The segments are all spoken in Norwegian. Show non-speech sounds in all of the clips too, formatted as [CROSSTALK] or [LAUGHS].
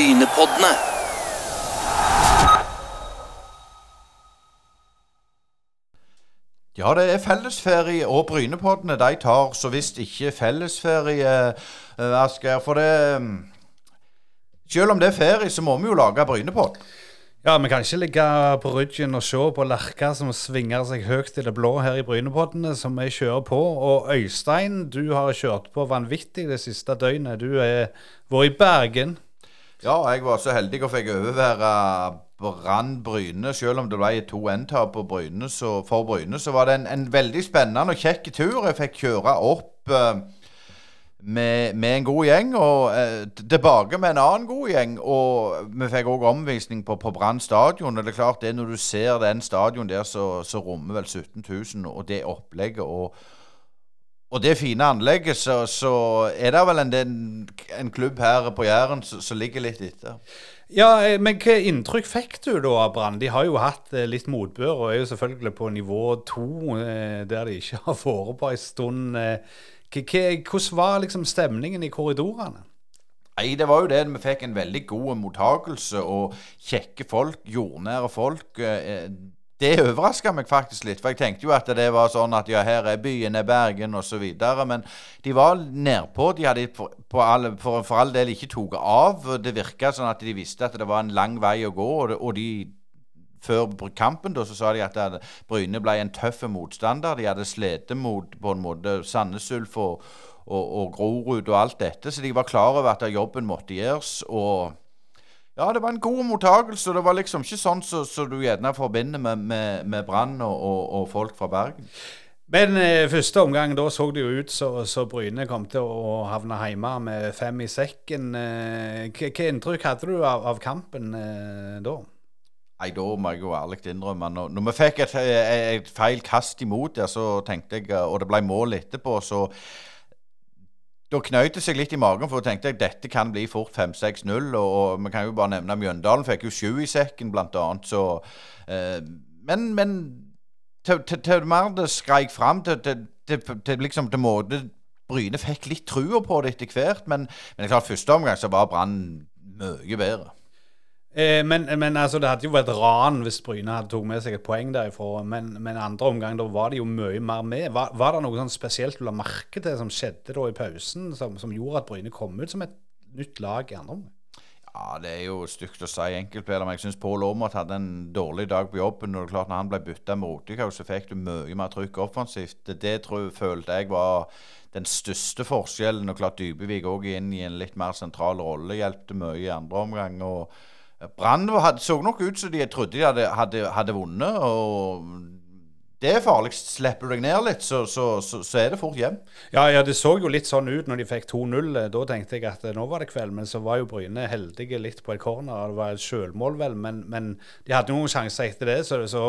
Brynepoddene. Ja, det er fellesferie, og Brynepoddene de tar så visst ikke fellesferie, eh, Asgeir. For det mm, Selv om det er ferie, så må vi jo lage Brynepodd. Ja, vi kan ikke ligge på ryggen og se på Lerka som svinger seg høyt i det blå her i Brynepoddene, som vi kjører på. Og Øystein, du har kjørt på vanvittig det siste døgnet. Du er vært i Bergen. Ja, jeg var så heldig og fikk overvære Brann Bryne. Selv om det ble 2-1-tap på Bryne, så, for Bryne, så var det en, en veldig spennende og kjekk tur. Jeg fikk kjøre opp eh, med, med en god gjeng, og eh, tilbake med en annen god gjeng. Og vi fikk òg omvisning på, på Brann stadion. Og det er klart det når du ser den stadion der, så, så rommer vel 17 000, og det opplegget og og det fine anlegget, så, så er det vel en, en, en klubb her på Jæren som ligger litt etter. Ja, eh, men hva inntrykk fikk du da av Brann? De har jo hatt eh, litt motbør, og er jo selvfølgelig på nivå to, eh, der de ikke [LAUGHS] har vært på en stund. Hvordan var liksom stemningen i korridorene? Nei, det var jo det. Vi fikk en veldig god mottakelse og kjekke folk, jordnære folk. Det overraska meg faktisk litt, for jeg tenkte jo at det var sånn at ja, her er byen, er Bergen osv. Men de var nedpå. De hadde for, all, for, for, all del ikke tatt av. Det virka sånn at de visste at det var en lang vei å gå. Og, og de før kampen da, så sa de at Bryne ble en tøff motstander. De hadde slitt mot på en måte Sandnes Ulf og, og, og Grorud og alt dette, så de var klar over at jobben måtte gjøres. og ja, det var en god mottakelse. Det var liksom ikke sånn som så, så du gjerne forbinder med, med, med Brann og, og, og, folk fra Bergen. Men eh, første omgang da så det jo ut så, så Bryne kom til å havne hjemme med fem i sekken. Eh, hva inntrykk hadde du av, av kampen eh, da? Nei, Da må jeg jo ærlig innrømme når, når vi fikk et, et, feil kast imot der, så tenkte jeg, og det ble mål etterpå, så da knøt det seg litt i magen, for da tenkte at dette kan bli fort 5-6-0. Og, og, vi kan jo bare nevne Mjøndalen fikk jo sju i sekken, blant annet. Så, eh, men, men til, til, til, mer det skreik fram, til, til, til liksom til måte Bryne fikk litt trua på det etter hvert. Men, men det er klart, første omgang så var Brann mye bedre. Eh, men, men altså, det hadde jo vært ran hvis Bryne hadde tatt med seg et poeng derifra. Men, men andre omgang da var det jo mye mer med. Var, var det noe sånn spesielt du la merke til som skjedde da i pausen, som, som, gjorde at Bryne kom ut som et nytt lag i andre omgang? Ja, Det er jo stygt å si enkeltspiller, men jeg syns Pål Aamodt hadde en dårlig dag på jobben. og det er klart Når han ble bytta med Rotikhaug, så fikk du mye mer trykk offensivt. Det tror, følte jeg var den største forskjellen. Og klart Dybevik òg inn i en litt mer sentral rolle hjelpte mye i andre omgang. og Brann så nok ut som de trodde de hadde, hadde, hadde vunnet. og det er farlig. Slipper du deg ned litt, så, så, så, så, er det fort hjem. Ja, ja, det så jo litt sånn ut når de fikk 2-0. Da tenkte jeg at nå var det kveld. Men så var jo Bryne heldige litt på et corner. Det var et sjølmål, vel. Men, men, de hadde noen sjanser etter det. Så,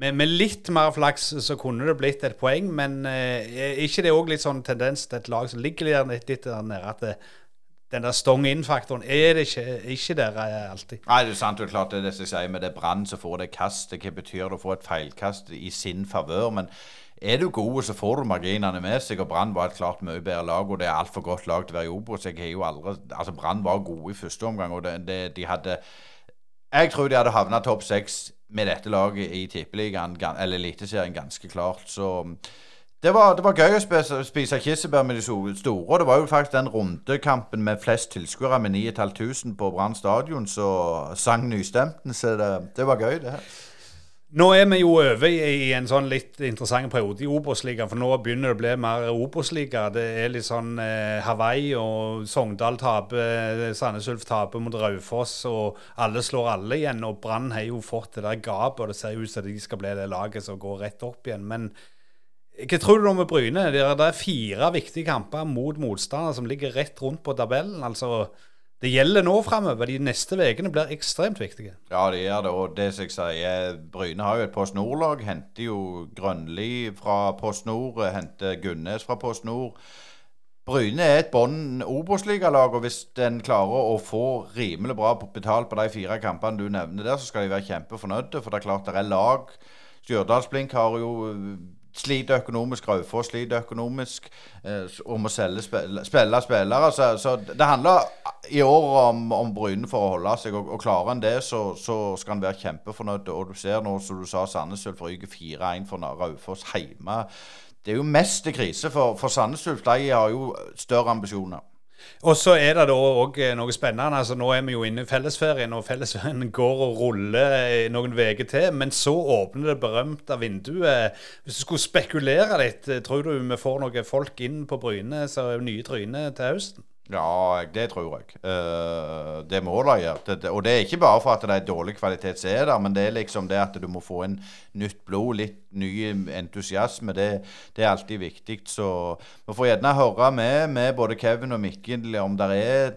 med, med, litt mer flaks så kunne det blitt et poeng. Men eh, ikke det òg litt sånn tendens til et lag som ligger litt, der nede, at det, den der stong in-faktoren er det ikke, ikke der eh, alltid. Nei, det er sant. Det er klart det det som sier med det brann, så får det kastet. Hva betyr det å få et feilkast i sin favør? Men er du god, så får du marginene med seg. Og Brann var et klart mye bedre lag, og det er altfor godt lag til å være i Obos. Jeg Altså, Brann var gode i første omgang, og det, det, de hadde Jeg tror de hadde havna topp seks med dette laget i Tippeligaen, eller Eliteserien, ganske klart. Så det var, det var, gøy å spise, spise kirsebær med de store. Og det var jo faktisk den rundekampen med flest tilskuere, med 9500 på Brann stadion, så sang nystemten. Så det, det, var gøy, det. Nå er vi jo over i en sånn litt interessant periode i Obos-ligaen, for nå begynner det å bli mer Obos-liga. Det er litt sånn eh, Hawaii og Sogndal taper, Sandnes Ulf taper mot Raufoss, og alle slår alle igjen. Og Brann har jo fått det der gapet, og det ser ut som de skal bli det laget som går rett opp igjen. men hva tror du om Bryne? Det er, fire viktige kamper mot motstandere som ligger rett rundt på tabellen. altså det gjelder nå framover. De neste ukene blir ekstremt viktige. Ja, det gjør det. Og det som jeg sier, Bryne har jo et Post Nord-lag. Henter jo Grønli fra Post Nord, henter Gunnes fra Post Nord. Bryne er et bånd Obos-ligalag, og hvis den klarer å få rimelig bra betalt på de fire kampene du nevner der, så skal de være kjempefornøyde. For det er klart det er lag Stjørdalsblink har jo sliter økonomisk, Raufoss sliter økonomisk, eh, og må selge spille, spille spillere. Så, så, det handler i år om, om Bryne for å holde seg, og, og klarer en det, så, så skal han være kjempefornøyd. Og du ser nå, som du sa, Sandnes Ulf ryker 4-1 for Raufoss hjemme. Det er jo mest krise for, for Sandnes Ulf. De har jo større ambisjoner. Og så er det da òg noe spennende. altså Nå er vi jo inne i fellesferien, og fellesferien [LAUGHS] går og ruller noen uker til. Men så åpner det berømte vinduet. Hvis du skulle spekulere litt, tror du vi får noen folk inn på Bryne, så nye tryner til høsten? Ja, det tror jeg. Uh, det må det gjøre. Og det er ikke bare for at det er dårlig kvalitet som er der, men det er liksom det at du må få inn nytt blod, litt ny entusiasme. Det, det er alltid viktig. Så vi får gjerne høre med, med både Kevin og Mikkel om det er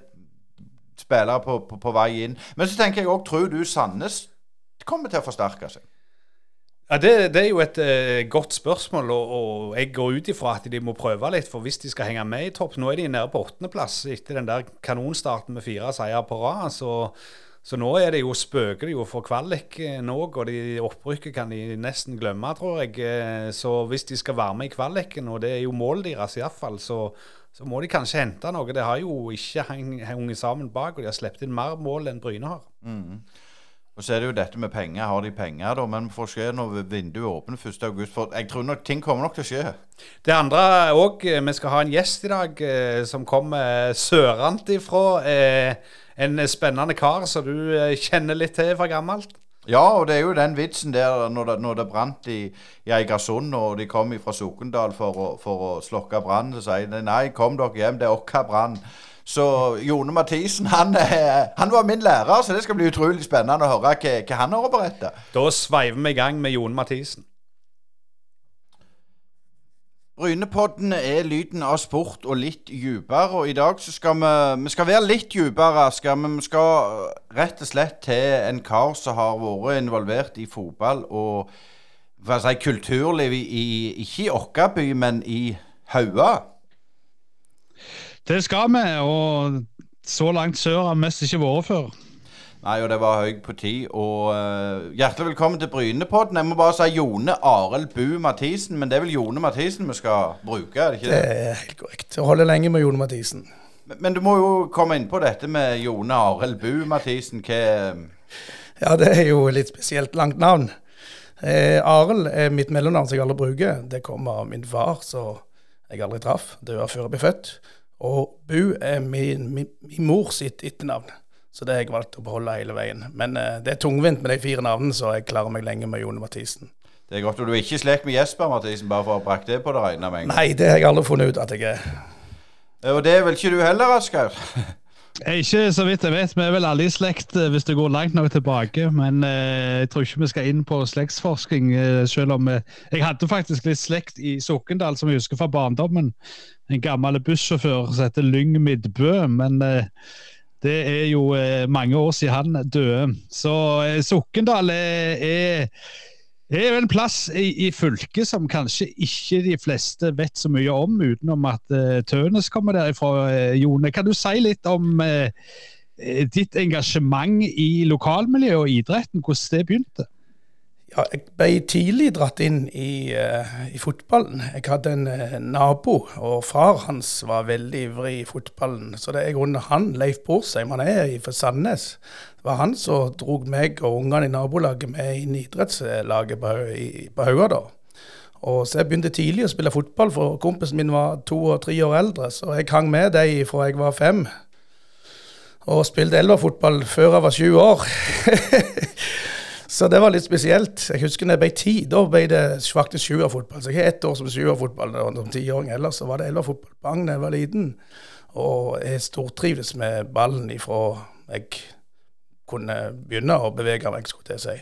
spillere på, på, på, vei inn. Men så tenker jeg òg, tror du Sandnes kommer til å forsterke seg? Ja, det, det, er jo et uh, godt spørsmål, og, og jeg går ut ifra at de må prøve litt. For hvis de skal henge med i topp Nå er de nede på åttendeplass etter den der kanonstarten med fire seier på rad. Så, så, nå er det jo spøker jo for kvalik eh, nå, og de opprykket kan de nesten glemme, tror jeg. Eh, så hvis de skal være med i kvaliken, og det er jo målet deres iallfall, så, så må de kanskje hente noe. Det har jo ikke hengt sammen bak, og de har sluppet inn mer mål enn Bryne har. Mm. Og så er det jo dette med penger. Har de penger, da? Men får skje når vinduet åpner 1.8. For jeg tror nok ting kommer nok til å skje. Det andre òg eh, Vi skal ha en gjest i dag eh, som kommer. Eh, en spennende kar som du kjenner litt til fra gammelt. Ja, og det er jo den vitsen der når det, når det brant i, i Eigersund, og de kom fra Sokndal for å, for å slokke brannen, så sier de nei, kom dere hjem, det er vår brann. Så Jone Mathisen han, han, var min lærer, så det skal bli utrolig spennende å høre hva, hva han har å berette. Da sveiver vi i gang med Jone Mathisen. Brynepodden er lyden av sport og litt dypere. Og i dag så skal vi, vi skal være litt dypere. Men vi skal rett og slett til en kar som har vært involvert i fotball og hva si, kulturliv i, i, ikke i Åkkaby, men i Haua. Det skal vi, og så langt sør har vi mest ikke vært før. Nei, og det var høy på tid. Og uh, hjertelig velkommen til Brynepodden. Jeg må bare si Jone Arild Bu Mathisen, men det er vel Jone Mathisen vi skal bruke? er Det ikke det? Det er helt korrekt. Jeg holder lenge med Jone Mathisen. Men, men, du må jo komme inn på dette med Jone Arild Bu Mathisen. Hva Ja, det er jo litt spesielt langt navn. Eh, Arild er mitt mellomnavn som jeg aldri bruker. Det kommer av min far, som jeg aldri traff. Døde før jeg ble født. Og Bu er min, min, min mor sitt etternavn, så det har jeg valgt å beholde hele veien. Men uh, det er tungvint med de fire navnene, så jeg klarer meg lenge med Jone Mathisen. Det er godt, og Du er ikke i slekt med Jesper Mathisen, bare for å ha brakt det på det rene? Nei, det har jeg aldri funnet ut at jeg er. Og det er vel ikke du heller, Asgeir? Ikke så vidt jeg vet. Vi er vel alle i slekt eh, hvis det går langt nok tilbake. Men eh, jeg tror ikke vi skal inn på slektsforsking, eh, selv om eh, Jeg hadde faktisk litt slekt i Sokndal som jeg husker fra barndommen en gammel bussjåfør som heter Lyng Midbø. Men eh, det er jo eh, mange år siden han døde. Så eh, Sokndal er, er, er en plass i, i, fylket som kanskje ikke de fleste vet så mye om, utenom at uh, Tønes kommer derifra. Uh, Jone, kan du si litt om uh, ditt engasjement i lokalmiljøet og idretten, hvordan det begynte? Ja, jeg ble tidlig dratt inn i, uh, i fotballen. Jeg hadde en uh, nabo, og far hans var veldig ivrig i fotballen. Så det er i grunnen han, Leif Borsheim, han er fra Sandnes. Det var han som dro meg og ungene i nabolaget med inn i idrettslaget på, på Hauga da. Og så jeg begynte tidlig å spille fotball, for kompisen min var to og tre år eldre. Så jeg hang med dem fra jeg var fem. Og spilte elverfotball før jeg var sju år. [LAUGHS] Så det var litt spesielt. Jeg husker da jeg ble ti. Da ble det faktisk sjuerfotball. Så jeg har ett år som sjuerfotball som tiåring. Ellers så var det elverfotball bang da jeg var liten. Og jeg stortrivdes med ballen ifra jeg kunne begynne å bevege meg, skulle jeg si.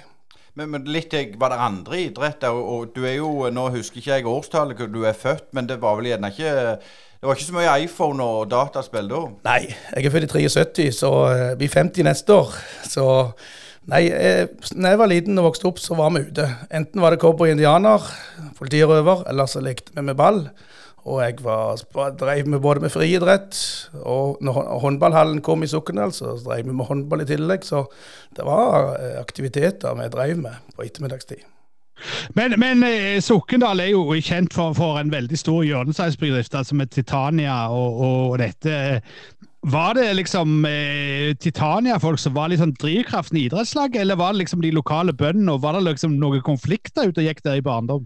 Men, men, litt, var det andre idretter? Og, og, du er jo, Nå husker ikke jeg årstallet hvor du er født, men det var vel gjerne ikke det var ikke så mye iPhone og dataspill da? Nei, jeg er født i 73, så jeg blir 50 neste år. Så Nei, jeg, når jeg var liten og vokste opp, så var vi ute. Enten var det cowboy-indianer, politirøver, eller så lekte vi med ball. Og jeg var, drev med både med friidrett, og når håndballhallen kom i Sokndal, så drev vi med håndball i tillegg. Så det var eh, aktiviteter vi drev med på ettermiddagstid. Men, men eh, Sokndal er jo kjent for, for en veldig stor hjørnesteinsbedrift, altså med Titania og, og dette. Var det liksom eh, Titania-folk som var litt sånn drivkraften i idrettslaget, eller var det liksom de lokale bøndene, og var det liksom noen konflikter ute og gikk der i barndom?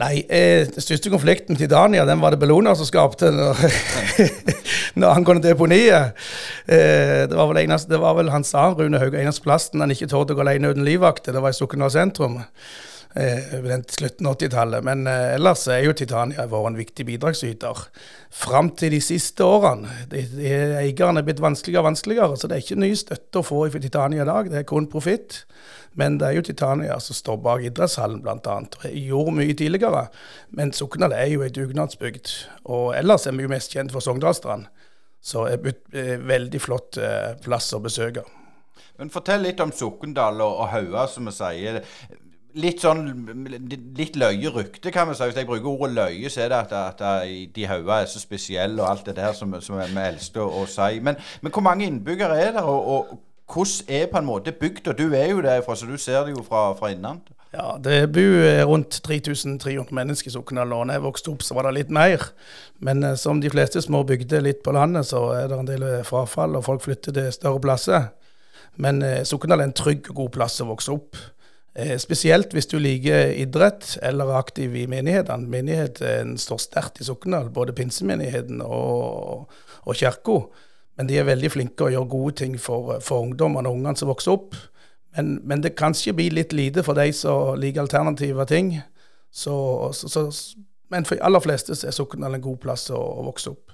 Nei, eh, den største konflikten med Titania den var det Bellona som skapte når, [LAUGHS] når angående deponiet. Eh, det, var vel eneste, det var vel han sa, Rune Haug, eneste plassen han ikke torde å gå alene uten livvakt. Det var i Sokndal sentrum eh, ved slutten av 80-tallet. Men eh, ellers er jo Titania vært en viktig bidragsyter. Fram til de siste årene. De, de, eierne er blitt vanskeligere og vanskeligere, så det er ikke ny støtte å få fra Titania i dag. Det er kun profitt. Men det er jo Titania som står bak idrettshallen, bl.a. Gjorde mye tidligere. Men Sokndal er jo ei dugnadsbygd. Og ellers er vi jo mest kjent for Sogndalstrand. Så er det en veldig flott eh, plass å besøke. Men Fortell litt om Sokndal og, og som vi sier. Litt sånn litt løye rykte, kan vi si. Hvis jeg bruker ordet løye, så er det at, at, de Haua er så spesielle og alt det der som, som vi elsker å, si. Men, men, hvor mange innbyggere er det? og, og hvordan er på en måte bygda? Du er jo derfra, så du ser det jo fra, fra innan. Ja, det bor rundt 3300 mennesker i Sokndal. Da jeg vokste opp, så var det litt mer. Men eh, som de fleste små bygder litt på landet, så er det en del eh, frafall, og folk flytter til større plasser. Men eh, er en trygg og god plass å vokse opp. Eh, spesielt hvis du liker idrett eller er aktiv i menighetene. Menigheten står sterkt i Sokndal, både pinsemenigheten og, og kirka. Men de er veldig flinke og gjør gode ting for, for ungdommene og ungene som vokser opp. Men, men, det ikke bli litt lite for de som liker alternative ting. Så, så, så, men for de aller fleste er Sokndal en god plass å, å vokse opp.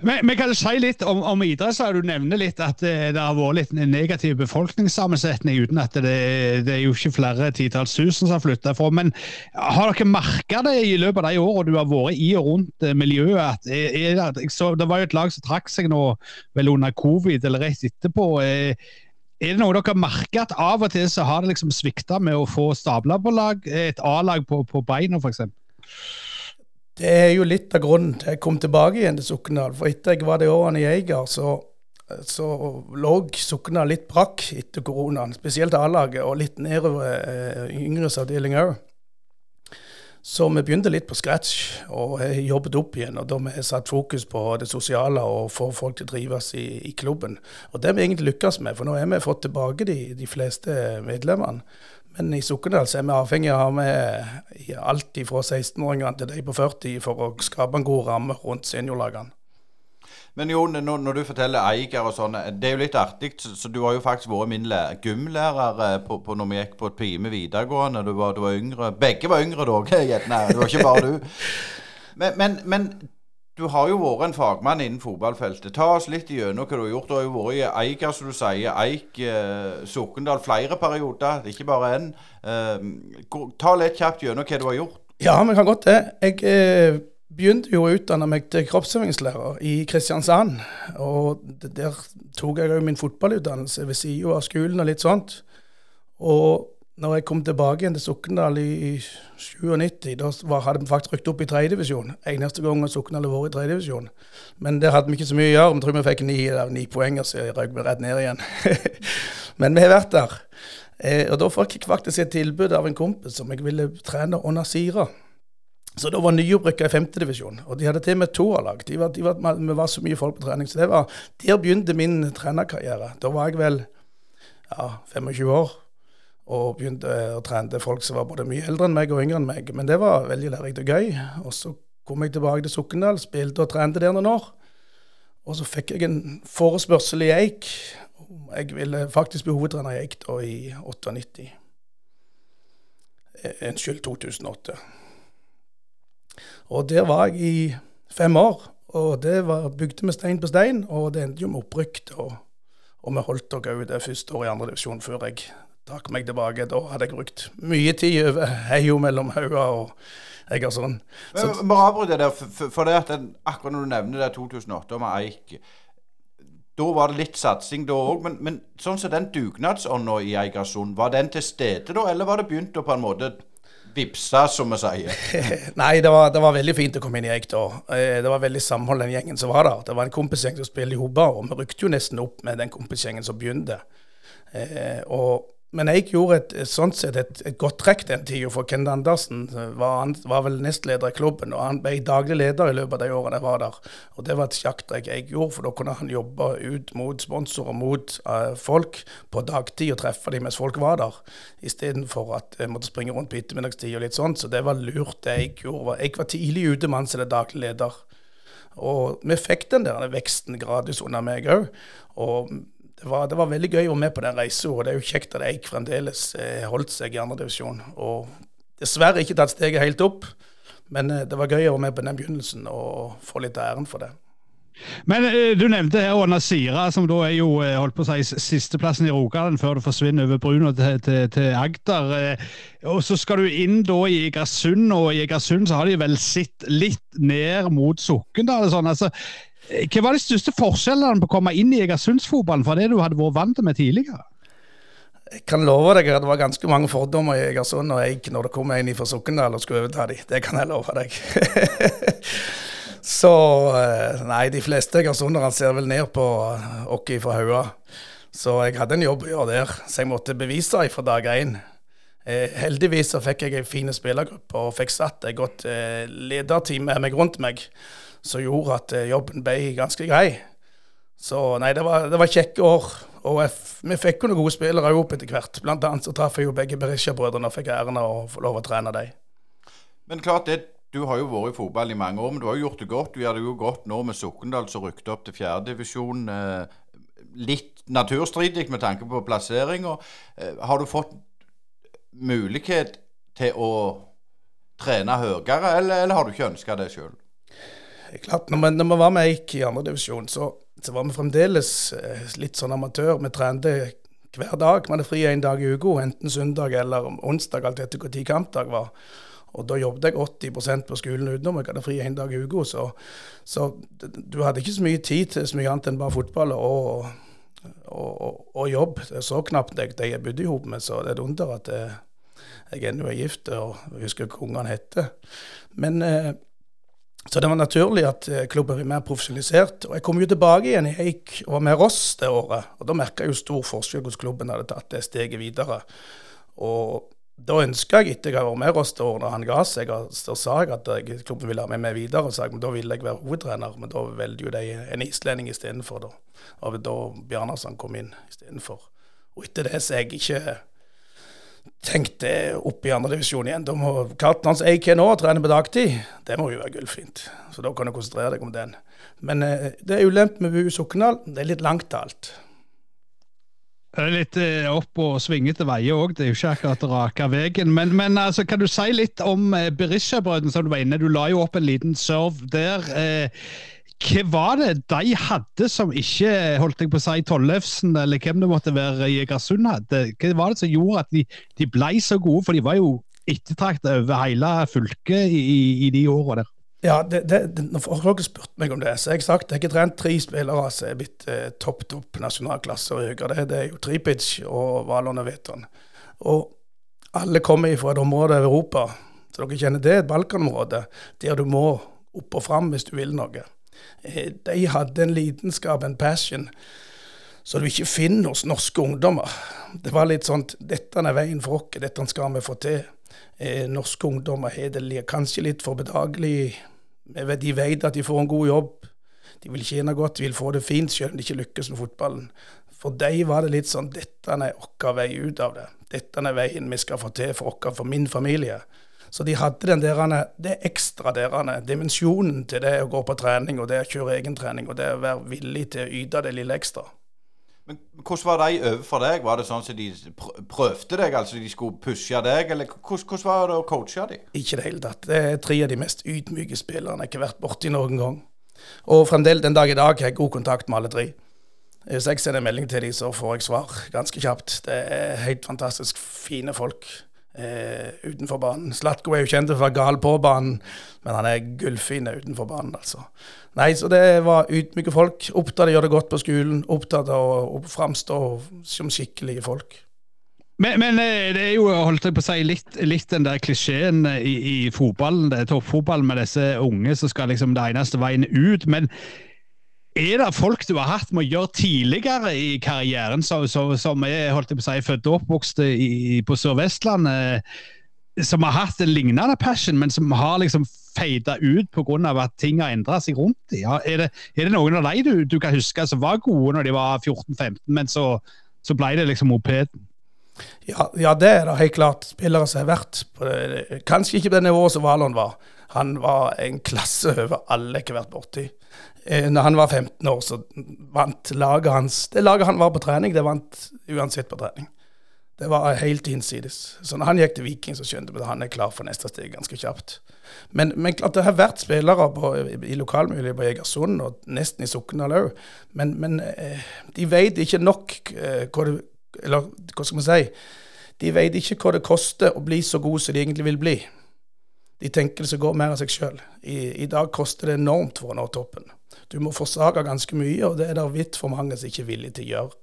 Men, men kan si litt om, om idrett? Du nevner litt at det, har vært litt negativ befolkningssammensetning, uten at det, det er jo ikke flere titalls tusen som har flytta fra. Men har dere merka det i løpet av de årene du har vært i og rundt eh, miljøet? at er, er så, det var jo et lag som trakk seg nå vel under covid, eller rett etterpå. Er, eh, er det noe dere har merket at av og til så har det liksom svikta med å få stabla på lag, et A-lag på, på beina, f.eks.? Det er jo litt av grunnen til jeg kom tilbake igjen til Sokndal. For etter jeg var de årene i Eiger, så, så lå Sokndal litt brakk etter koronaen. Spesielt A-laget, og litt nedover eh, yngres avdeling òg. Så vi begynte litt på scratch og jobbet opp igjen. og Da har vi satt fokus på det sosiale og få folk til å trives i, i, klubben. Og Det har vi egentlig lykkes med, for nå har vi fått tilbake de, de fleste medlemmene. Men i Sokndal er vi avhengig av med alt fra 16-åringene til de på 40 for å skape en god ramme rundt seniorlagene. Men Jon, når, du forteller Eiger og sånn, det er jo litt artig. Så du har jo faktisk vært min gymlærer eh, på, på, når vi gikk på et Pime videregående. Du var, du var yngre. Begge var yngre da, [LAUGHS] gjerne. Det var ikke bare du. [LAUGHS] Men, men, men du har jo vært en fagmann innen fotballfeltet. Ta oss litt igjennom hva du har gjort. Du har jo vært i Eiker, som du sier. Eik, eh, Sokndal, flere perioder, ikke bare én. Eh, ta litt kjapt gjennom hva du har gjort. Ja, vi kan godt det. Jeg eh, begynte jo å utdanne meg til kroppsøvingslærer i Kristiansand. Og der tok jeg jo min fotballutdannelse ved siden av skolen og litt sånt. Og når jeg kom tilbake igjen til Sokndal i 97, da hadde vi faktisk rykket opp i tredjedivisjon. Eneste gang Sokndal har vært i tredjedivisjon. Men det hadde vi ikke så mye å gjøre. Vi tror vi fikk ni, ni poeng, og så røk vi rett ned igjen. [LAUGHS] Men vi har vært der. Eh, og da fikk jeg faktisk et tilbud av en kompis som jeg ville trene under Sira. Så da var nyopprykka i femtedivisjon. Og de hadde til og med toerlag. De de vi var så mye folk på trening. Så det var, der begynte min trenerkarriere. Da var jeg vel ja, 25 år og begynte å trene folk som var både mye eldre enn meg og yngre enn meg. Men det var veldig lærerikt og gøy. Og så kom jeg tilbake til Sokndal, spilte og trente der noen år. Og så fikk jeg en forespørsel i Eik. Jeg ville faktisk bli hovedtrener i Eik da i 98. Eh, unnskyld, 2008. Og der var jeg i fem år. Og det var bygde med stein på stein, og det endte jo med opprykk. Og, og vi holdt oss òg det første året i andre divisjon før jeg trakk meg tilbake. Da hadde jeg brukt mye tid over heia mellom Hauga og Egersund. Så, Men Bare avbryt det der, for, det at den, akkurat når du nevner det 2008 med Eik da var det litt satsing da òg, men, men, sånn som den dugnadsånda i Eigersund, var den til stede da, eller var det begynt å på en måte vipse, som vi sier? [LAUGHS] Nei, det var, det var, veldig fint å komme inn i Eik da. Eh, det var veldig samhold, den gjengen som var der. Det var en kompisgjeng som spilte i hopa, og vi rykte jo nesten opp med den kompisgjengen som begynte. Eh, og men jeg gjorde et, sånn sett et, et godt trekk den tida, for Kent Andersen var, han, var, vel nestleder i klubben, og han ble daglig leder i løpet av de årene jeg var der. Og Det var et sjakktrekk jeg gjorde, for da kunne han jobbe ut mot sponsorer, mot uh, folk på dagtid og treffe dem mens folk var der, istedenfor at jeg måtte springe rundt på ettermiddagstid og litt sånn. Så det var lurt, det jeg gjorde. Jeg var tidlig ute med han som daglig leder. Og vi fikk den der veksten gradvis under meg òg. Og det var, det var, veldig gøy å være med på den reisa, og det er jo kjekt at Eik fremdeles eh, holdt seg i andredivisjon. Og dessverre ikke tatt steget helt opp, men eh, det var gøy å være med på den begynnelsen og få litt æren for det. Men eh, du nevnte her Åna Sira, som da er jo eh, holdt på å si sisteplassen i Rogaland før du forsvinner over Bruno til, til, til, Agder. Eh, og Så skal du inn da i Egersund, og i Egersund så har de vel sett litt ned mot Sokndal. Sånn. Altså, hva var de største forskjellene på å komme inn i Egersundsfotballen fra det du hadde vært vant med tidligere? Jeg kan love deg at det var ganske mange fordommer i Egersund og Eik når det kom en fra Sokndal og skulle overta dem. Det kan jeg love deg. [LAUGHS] Så eh, nei, de fleste egersundere ser vel ned på oss fra Haua. Så jeg hadde en jobb å gjøre der, så jeg måtte bevise fra dag én. Eh, heldigvis så fikk jeg en fin spillergruppe og fikk satt et godt eh, lederteam med meg rundt meg, som gjorde at eh, jobben ble ganske grei. Så nei, det var, det var kjekke år. Og jeg, vi fikk jo noen gode spillere opp etter hvert. Blant annet så traff jeg jo begge Berisha-brødrene og fikk æren av å få lov å trene dem. Men klart, det du har jo vært i fotball i mange år, men du har jo gjort det godt. Gjør det jo godt nå med Sokndal som rykket opp til fjerdedivisjon. Eh, litt naturstridig med tanke på plasseringa. Eh, har du fått mulighet til å trene høyere, eller, eller har du ikke ønska det sjøl? Klart, når vi, når vi, var med Eik i andredivisjon, så, så var vi fremdeles eh, litt sånn amatør. Vi trente hver dag. Vi hadde fri én dag i uka, enten søndag eller onsdag, alt etter når kampdag var. Og da jobbet jeg 80% på skolen utenom. Jeg hadde fri én dag i uka. Så, så, du hadde ikke så mye tid til så mye annet enn bare fotball og, og, og, og jobb. Er så knapt jeg, de jeg bodde i med, så det er et under at jeg, jeg ennå er gift og jeg husker hva ungene heter. Men eh, så det var naturlig at eh, klubben ble mer profesjonalisert. Og jeg kom jo tilbake igjen i Eik og var med Ross det året. Og da merka jeg jo stor forskjell hvordan klubben hadde tatt det steget videre. Og da ønska jeg, etter jeg var med Rostor, når han ga seg, så sa jeg at jeg, klubben ville ha med meg videre. Og sa men da ville jeg være hovedtrener. Men da valgte jo de en islending istedenfor. Da Og da Bjarnarsson kom inn istedenfor. Og etter det så jeg ikke tenkte opp i andredivisjon igjen. Da må Karten hans AK nå, trener på dagtid, det må jo være gullfint. Så da kan du konsentrere deg om den. Men eh, det er ulempe med VU Sokndal. Det er litt langt til alt. Det er litt eh, opp- og svingete veier òg, det er jo ikke akkurat raka veien. Men, men altså, kan du si litt om eh, Berisha-brødrene som du var inne Du la jo opp en liten serve der. Eh, hva var det de hadde som ikke holdt jeg på å si Tollefsen, eller hvem det måtte være i Egersund hadde? Hva var det som gjorde at de, de ble så gode? For de var jo ettertraktet over hele fylket i, i, i de åra der. Ja, det, det, Når folk har spurt meg om det, så har jeg sagt at jeg har trent tre spillere som er blitt eh, topp topp nasjonalklasse og høyere. Det, det er jo Tripic og Valon og Veton. Og alle kommer fra et område av Europa, så dere kjenner det, et Balkanområde, der du må opp og fram hvis du vil noe. Eh, de hadde en lidenskap, en passion, som du ikke finner hos norske ungdommer. Det var litt sånn Dette er veien for oss, dette skal vi få til. Eh, norske ungdommer har det kanskje litt for bedagelig de vet at de får en god jobb. De vil tjene godt, de vil få det fint, selv om de ikke lykkes med fotballen. For dem var det litt sånn Dette er vår vei ut av det. Dette er veien vi skal få til for oss, for min familie. Så de hadde den derene, det ekstra derene, dimensjonen til det å gå på trening, og det å kjøre egentrening, og det å være villig til å yte det lille ekstra. Men Hvordan var de overfor deg? Var det sånn at de prøvde deg, altså de skulle pushe deg? Eller hvordan, hvordan var det å coache dem? Ikke i det hele tatt. Det er tre av de mest ydmyke spillerne jeg har vært borti noen gang. Og fremdeles den dag i dag har jeg god kontakt med alle tre. Hvis jeg sender melding til dem, så får jeg svar ganske kjapt. Det er helt fantastisk fine folk eh, utenfor banen. Slatko er jo kjent for å være gal på banen, men han er gullfin utenfor banen, altså. Nei, så det var ydmyke folk. Opptatt av å gjøre det godt på skolen. Opptatt av å framstå som skikkelige folk. Men, men, eh, det er jo holdt jeg på å si, litt, litt den der klisjeen i, i fotballen, toppfotballen med disse unge som skal liksom det eneste veien ut. Men Er det folk du har hatt med å gjøre tidligere i karrieren, som, som, som er holdt jeg på å si, født og oppvokst på Sør-Vestlandet, som har hatt en lignende passion, men som har liksom feida ut pga. at ting har endra seg rundt dem? Er, er, det noen av de du, du, kan huske som var gode når de var 14-15, men så, så ble det liksom mopeden? Ja, ja, det er det helt klart spillere som har vært på det. Kanskje ikke på det nivået som Valon var. Han var en klasse over alle jeg har vært borti. Eh, når han var 15 år, så vant laget hans Det laget han var på trening, det vant uansett på trening. Det var helt hinsides. Så når han gikk til Viking, så skjønte vi at han er klar for neste steg ganske kjapt. Men, men klart det har vært spillere på, i lokalmiljøet på Egersund, og nesten i Sokndal òg. Men, men, eh, de vet ikke nok eh, hva det Eller hva skal vi si? De vet ikke hva det koster å bli så god som de egentlig vil bli. De tenker det skal gå mer av seg sjøl. I, I, dag koster det enormt for å nå toppen. Du må forsake ganske mye, og det er det vidt for mange som ikke er villige til å gjøre.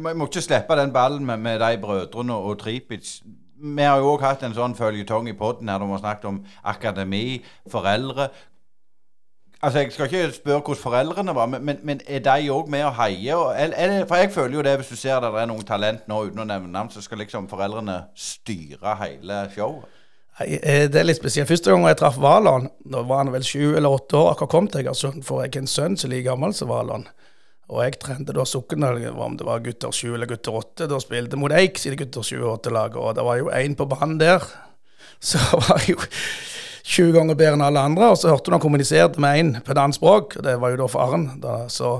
Må, jeg må ikke slippe den ballen med, med de brødrene og Tripic. Vi har jo òg hatt en sånn føljetong i poden her der vi har snakket om akademi, foreldre. Altså, Jeg skal ikke spørre hvordan foreldrene var, men, men er de òg med og heier? For jeg føler jo det, hvis du ser det er noen talent nå uten å nevne navn, så skal liksom foreldrene styre hele showet. Eh, det er litt spesielt. Første gang jeg traff Valon, da var han vel sju eller åtte år, akkurat kom til Egersund, for jeg har en sønn som er like gammel som Valon. Og jeg trente da Sokndal, om det var gutter sju eller gutter åtte. Da spilte mot Eik sine gutter sju og åtte-lag, og det var jo én på banen der. [LAUGHS] Så var jeg jo 20 ganger bedre enn alle andre. Og så hørte du han kommuniserte med én på et annet språk, og det var jo da faren. Da. Så,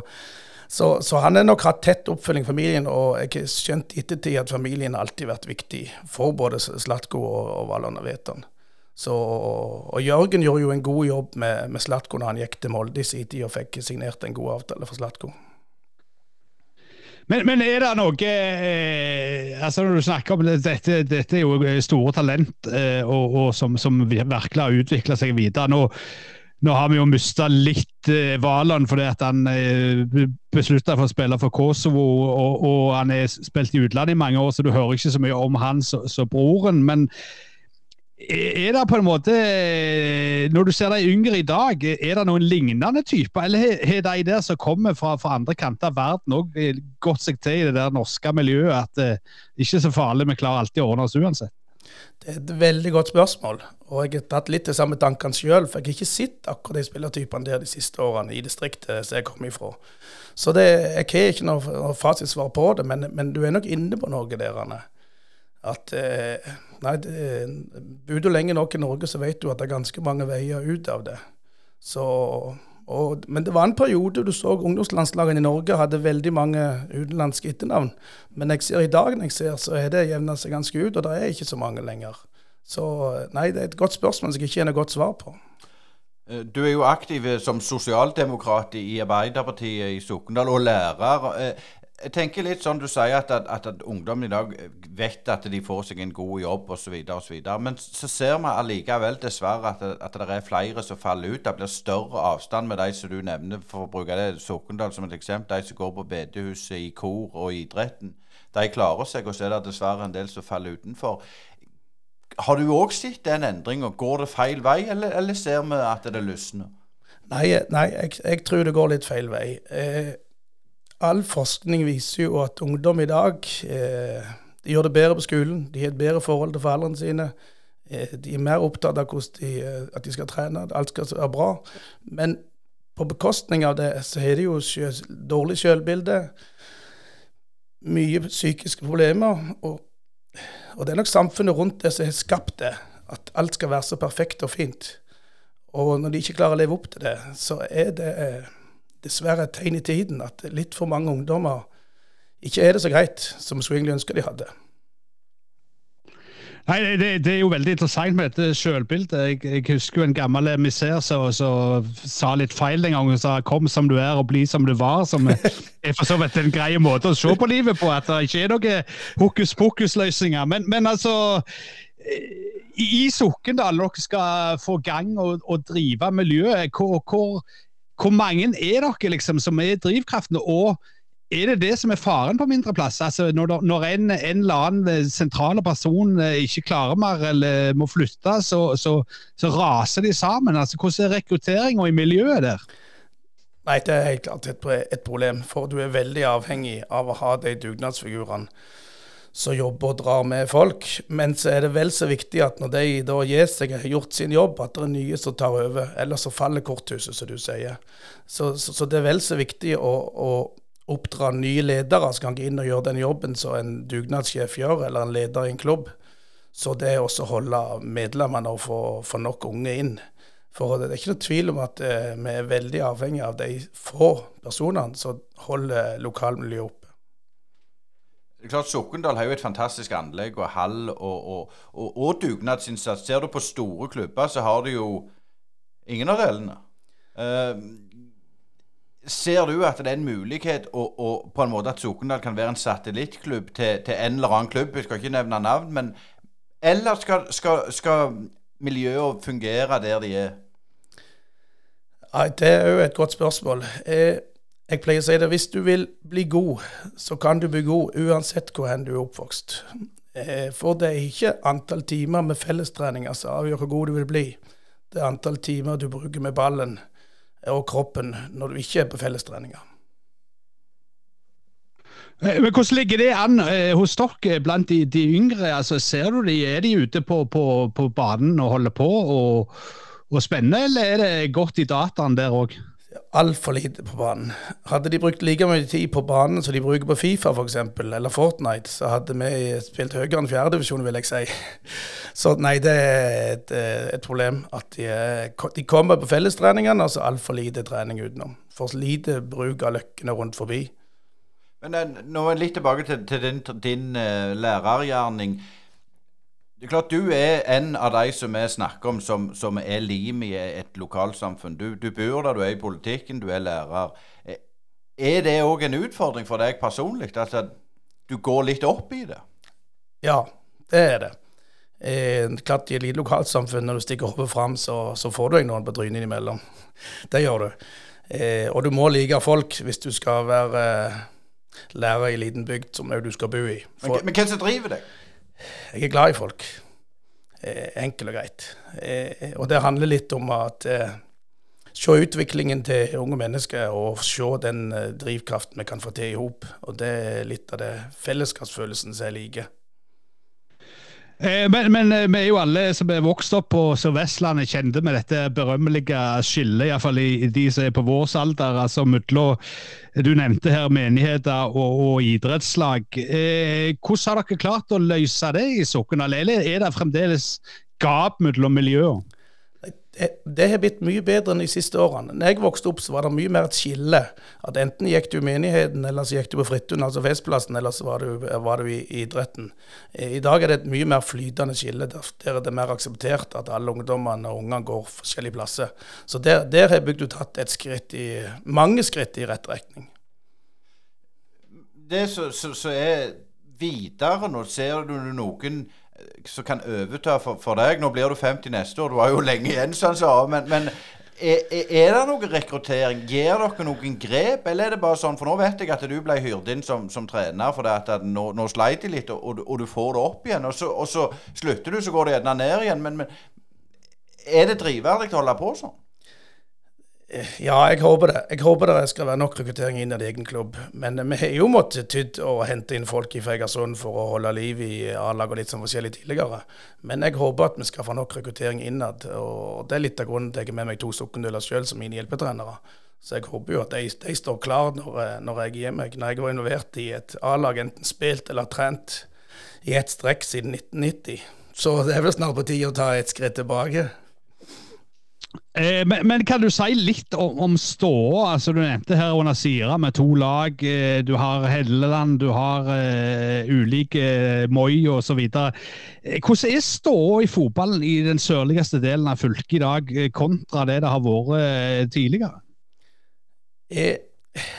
så, så, han har nok hatt tett oppfølging i familien, og jeg har skjønt ettertid at familien alltid har vært viktig for både Slatko og, og Valon og Veton. Så, og Jørgen gjorde jo en god jobb med, med Slatko når han gikk til Molde i sin tid og fikk signert en god avtale for Slatko. Men, men, er det noe eh, altså Når du snakker om det, dette, dette er jo store talent eh, og, og som, som, virkelig har utvikla seg videre. Nå, nå, har vi jo mista litt eh, Valand fordi at han eh, beslutta for å spille for Kosovo, og, og han har spilt i utlandet i mange år, så du hører ikke så mye om han som broren. men er det på en måte, Når du ser de yngre i dag, er det noen lignende typer? Eller har de der som kommer fra, fra andre kanter av verden òg gått seg til i det der norske miljøet at det ikke er så farlig, vi klarer alltid å ordne oss uansett? Det er et veldig godt spørsmål. Og jeg har tatt litt de samme tankene sjøl. For jeg har ikke sett akkurat de spillertypene der de siste årene i distriktet som jeg kommer ifra. Så det, jeg har ikke noe fasitsvar på det, men, men, du er nok inne på noe der. Anne at eh, Nei, bor du lenge nok i Norge, så vet du at det er ganske mange veier ut av det. Så, og, men det var en periode du så ungdomslandslagene i Norge hadde veldig mange utenlandske etternavn. Men jeg ser i dag når jeg ser, så er det jevna seg ganske ut, og det er ikke så mange lenger. Så nei, det er et godt spørsmål som jeg ikke har noe godt svar på. Eh, du er jo aktiv som sosialdemokrat i Arbeiderpartiet i Sokndal, og lærer. Jeg tenker litt sånn du sier at, at, at, at ungdommen i dag vet at de får seg en god jobb osv. Men så ser vi allikevel dessverre at, at, det er flere som faller ut. Det blir større avstand med de som du nevner, for å bruke det Sokndal som et eksempel. De som går på bedehuset i kor og idretten. De klarer seg, og så er det dessverre en del som faller utenfor. Har du òg sett den endringa? Går det feil vei, eller, eller, ser vi at det lysner? Nei, nei jeg, jeg, tror det går litt feil vei. Eh, all forskning viser jo at ungdom i dag eh, de gjør det bedre på skolen. De har et bedre forhold til foreldrene sine. Eh, de er mer opptatt av de, eh, at de skal trene, at alt skal være bra. Men på bekostning av det så har de jo selv, dårlig selvbilde, mye psykiske problemer. Og, og, det er nok samfunnet rundt det som har skapt det. At alt skal være så perfekt og fint. Og når de ikke klarer å leve opp til det, så er det eh, dessverre et tegn i tiden at litt for mange ungdommer ikke er det så greit som vi skulle egentlig ønske de hadde. Nei, det, det, er jo veldig interessant med dette sjølbildet. Jeg, jeg, husker jo en gammel emissær som sa litt feil den gangen. sa 'kom som du er og bli som du var', som er for så vidt en grei måte å se på livet på. At det ikke er noen hokus pokus-løsninger. Men, men, altså i Sokndal, dere skal få gang og, og drive miljøet. Hvor, hvor, hvor mange er dere liksom som er drivkraften? Og er det det som er faren på mindre plass? Altså når, når en, en, eller annen sentrale person eh, ikke klarer mer eller må flytte, så, så, så raser de sammen. Altså, hvordan er rekrutteringa i miljøet der? Nei, det er helt klart et, et problem. For du er veldig avhengig av å ha de dugnadsfigurene som jobber og drar med folk. Men så er det vel så viktig at når de da gir seg og har gjort sin jobb, at det er nye som tar over. Ellers så faller korthuset, som du sier. Så, så, så det er vel så viktig å, å oppdra nye ledere som kan gå inn og gjøre den jobben som en dugnadssjef gjør, eller en leder i en klubb. Så det er også å holde medlemmene og få, få nok unge inn. For det er ikke noe tvil om at eh, vi er veldig avhengig av de få personene som holder lokalmiljøet oppe. Det er klart Sokndal har jo et fantastisk anlegg og hall og, og, og, og dugnadsinnsats. Ser du på store klubber, så har du jo ingen av delene. Uh, ser du at det er en mulighet og, og på en måte at Sokndal kan være en satellittklubb til, til, en eller annen klubb? Jeg skal ikke nevne navn, men Eller skal, skal, skal miljøet fungere der de er? Nei, Det er jo et godt spørsmål. Eh, jeg pleier å si det, hvis du vil bli god, så kan du bli god uansett hvor hen du er oppvokst. Eh, for det er ikke antall timer med fellestreninger som avgjør hvor god du vil bli. Det er antall timer du bruker med ballen og kroppen når du ikke er på fellestreninger. Eh, men Hvordan ligger det an eh, hos dere blant de, de yngre? Altså, ser du de, Er de ute på, på, på banen og holder på og, og spenner, eller er det godt i dataen der òg? Altfor lite på banen. Hadde de brukt like mye tid på banen som de bruker på Fifa f.eks., eller Fortnite, så hadde vi spilt høyere enn fjerdedivisjon, vil jeg si. [LAUGHS] Så nei, det er et, et problem at de, de, kommer på fellestreningene, og så altfor lite trening utenom. For lite bruk av løkkene rundt forbi. Men eh, nå er litt tilbake til, til din, din uh, lærergjerning. Det er klart Du er en av de som vi snakker om som, som er lim i et lokalsamfunn. Du, du, bor der, du er i politikken, du er lærer. Eh, er det òg en utfordring for deg personlig? Altså du går litt opp i det? Ja, det er det. Eh, klart I et lite lokalsamfunn, når du stikker hodet fram, så, så, får du deg noen på trynet innimellom. [LAUGHS] Det gjør du. Eh, og du må like folk hvis du skal være eh, lærer i en liten bygd som du skal bo i. For, men, men hvem som driver deg? Jeg er glad i folk. Eh, enkelt og greit. Eh, og det handler litt om at eh, se utviklingen til unge mennesker og se den drivkraften vi kan få til i hop. Og det er litt av det fellesskapsfølelsen som jeg liker. Eh, men, men, eh, vi er jo alle som er vokst opp på Sør-Vestlandet, kjente med dette berømmelige skillet, iallfall i, de som er på vår alder. altså mellom Du nevnte her menigheter og, og idrettslag. Eh, hvordan har dere klart å løse det i Sokndal, eller er det fremdeles gap mellom miljøer? Det har blitt mye bedre enn de siste årene. Når jeg vokste opp, så var det mye mer et skille. At enten gikk du i menigheten, eller så gikk du på Frittun, altså festplassen, eller så var du, var du i, idretten. I dag er det et mye mer flytende skille, der, der er det mer akseptert at alle ungdommene og ungene går forskjellige plasser. Så der, der har bygd tatt et skritt i, mange skritt i rett retning. Det som er videre nå, ser du noen som kan overta for, for, deg. Nå blir du 50 neste år, du har jo lenge igjen, som han sa. Men, men er, er, det noe rekruttering? Gir dere noen grep, eller er det bare sånn For nå vet jeg at du ble hyrt inn som, som trener for at nå, nå sleit de litt, og, og, du får det opp igjen. Og så, og så slutter du, så går det gjerne ned igjen. Men, men er det drivverdig å holde på sånn? Ja, jeg håper det. Jeg håper det skal være nok rekruttering innad i egen klubb. Men vi har jo måttet tydd å hente inn folk fra Egersund for å holde liv i A-lag og litt sånn forskjellig tidligere. Men jeg håper at vi skal få nok rekruttering innad. Og det er litt av grunnen til at jeg har med meg to Sokndøler sjøl som mine hjelpetrenere. Så jeg håper jo at de, de står klar når, når, jeg gir meg. Når jeg var involvert i et A-lag, enten spilt eller trent i ett strekk siden 1990. Så det er vel snart på tide å ta et skritt tilbake. Eh, men, men, kan du si litt om, om ståa? Altså, du nevnte her under Sira med to lag. Eh, du har Helleland, du har uh, ulike uh, Moi osv. Hvordan er ståa i fotballen i den sørligste delen av fylket i dag, kontra det det har vært tidligere? Eh,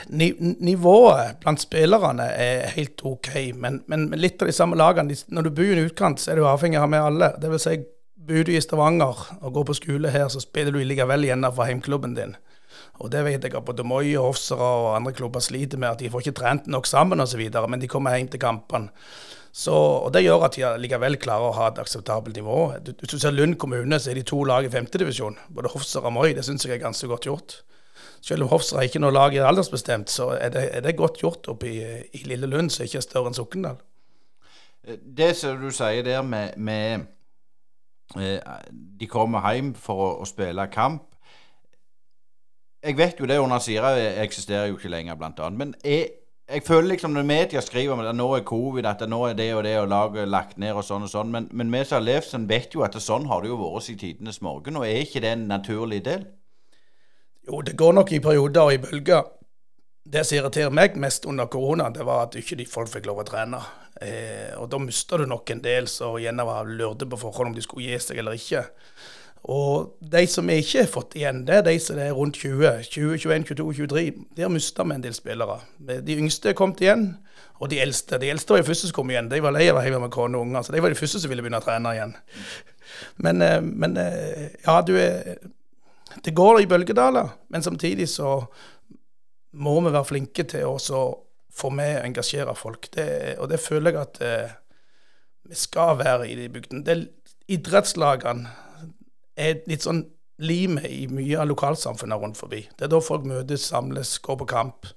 nivået blant spillerne er helt OK, men, men, litt av de samme lagene Når du bor i en utkant, så er du avhengig av med alle. Det vil si Bor du i Stavanger og går på skole her, så spiller du likevel igjen for heimklubben din. Og det vet jeg at både Moi og Hofsera og andre klubber sliter med, at de får ikke trent nok sammen osv., men de kommer hjem til kampene. Så, og Det gjør at de likevel klarer å ha et akseptabelt nivå. Hvis du ser Lund kommune, så er de to lag i femtedivisjon. Både Hofsera og Moi. Det syns jeg er ganske godt gjort. selv om Hofstra ikke noe lag er aldersbestemt, så er det, er det godt gjort oppe i, i Lille Lund, som ikke er større enn Sokndal. Det som du sier der med, med eh, De kommer hjem for å, å, spille kamp. Jeg vet jo det under Sira eksisterer jo ikke lenger, blant annet. Men jeg, jeg føler liksom når media skriver om at nå er covid, at nå er det og det og laget lagt ned og sånn og sånn, men, men vi som har levd sånn, vet jo at sånn har det jo vært siden tidenes morgen. Og er ikke det en naturlig del? Jo, det går nok i perioder og i bølger. Det som irriterer meg mest under korona, det var at ikke de folk fikk lov å trene. Eh, og da mista du nok en del som gjerne lurte på forhånd om de skulle gi seg eller ikke. Og de som ikke har fått igjen, det er de som er rundt 20. 20, 21, 22, 23. Der mista vi en del spillere. De yngste er kommet igjen, og de eldste de eldste var de første som kom igjen. De var lei av å være med kone og unger, så de var de første som ville begynne å trene igjen. Men, eh, men eh, ja, du er Det går i bølgedaler, men samtidig så må vi være flinke til å få med og engasjere folk. Det, og det føler jeg at eh, vi skal være i de bygdene. Idrettslagene er litt sånn limet i mye av lokalsamfunnet rundt forbi. Det er da folk møtes, samles, går på kamp.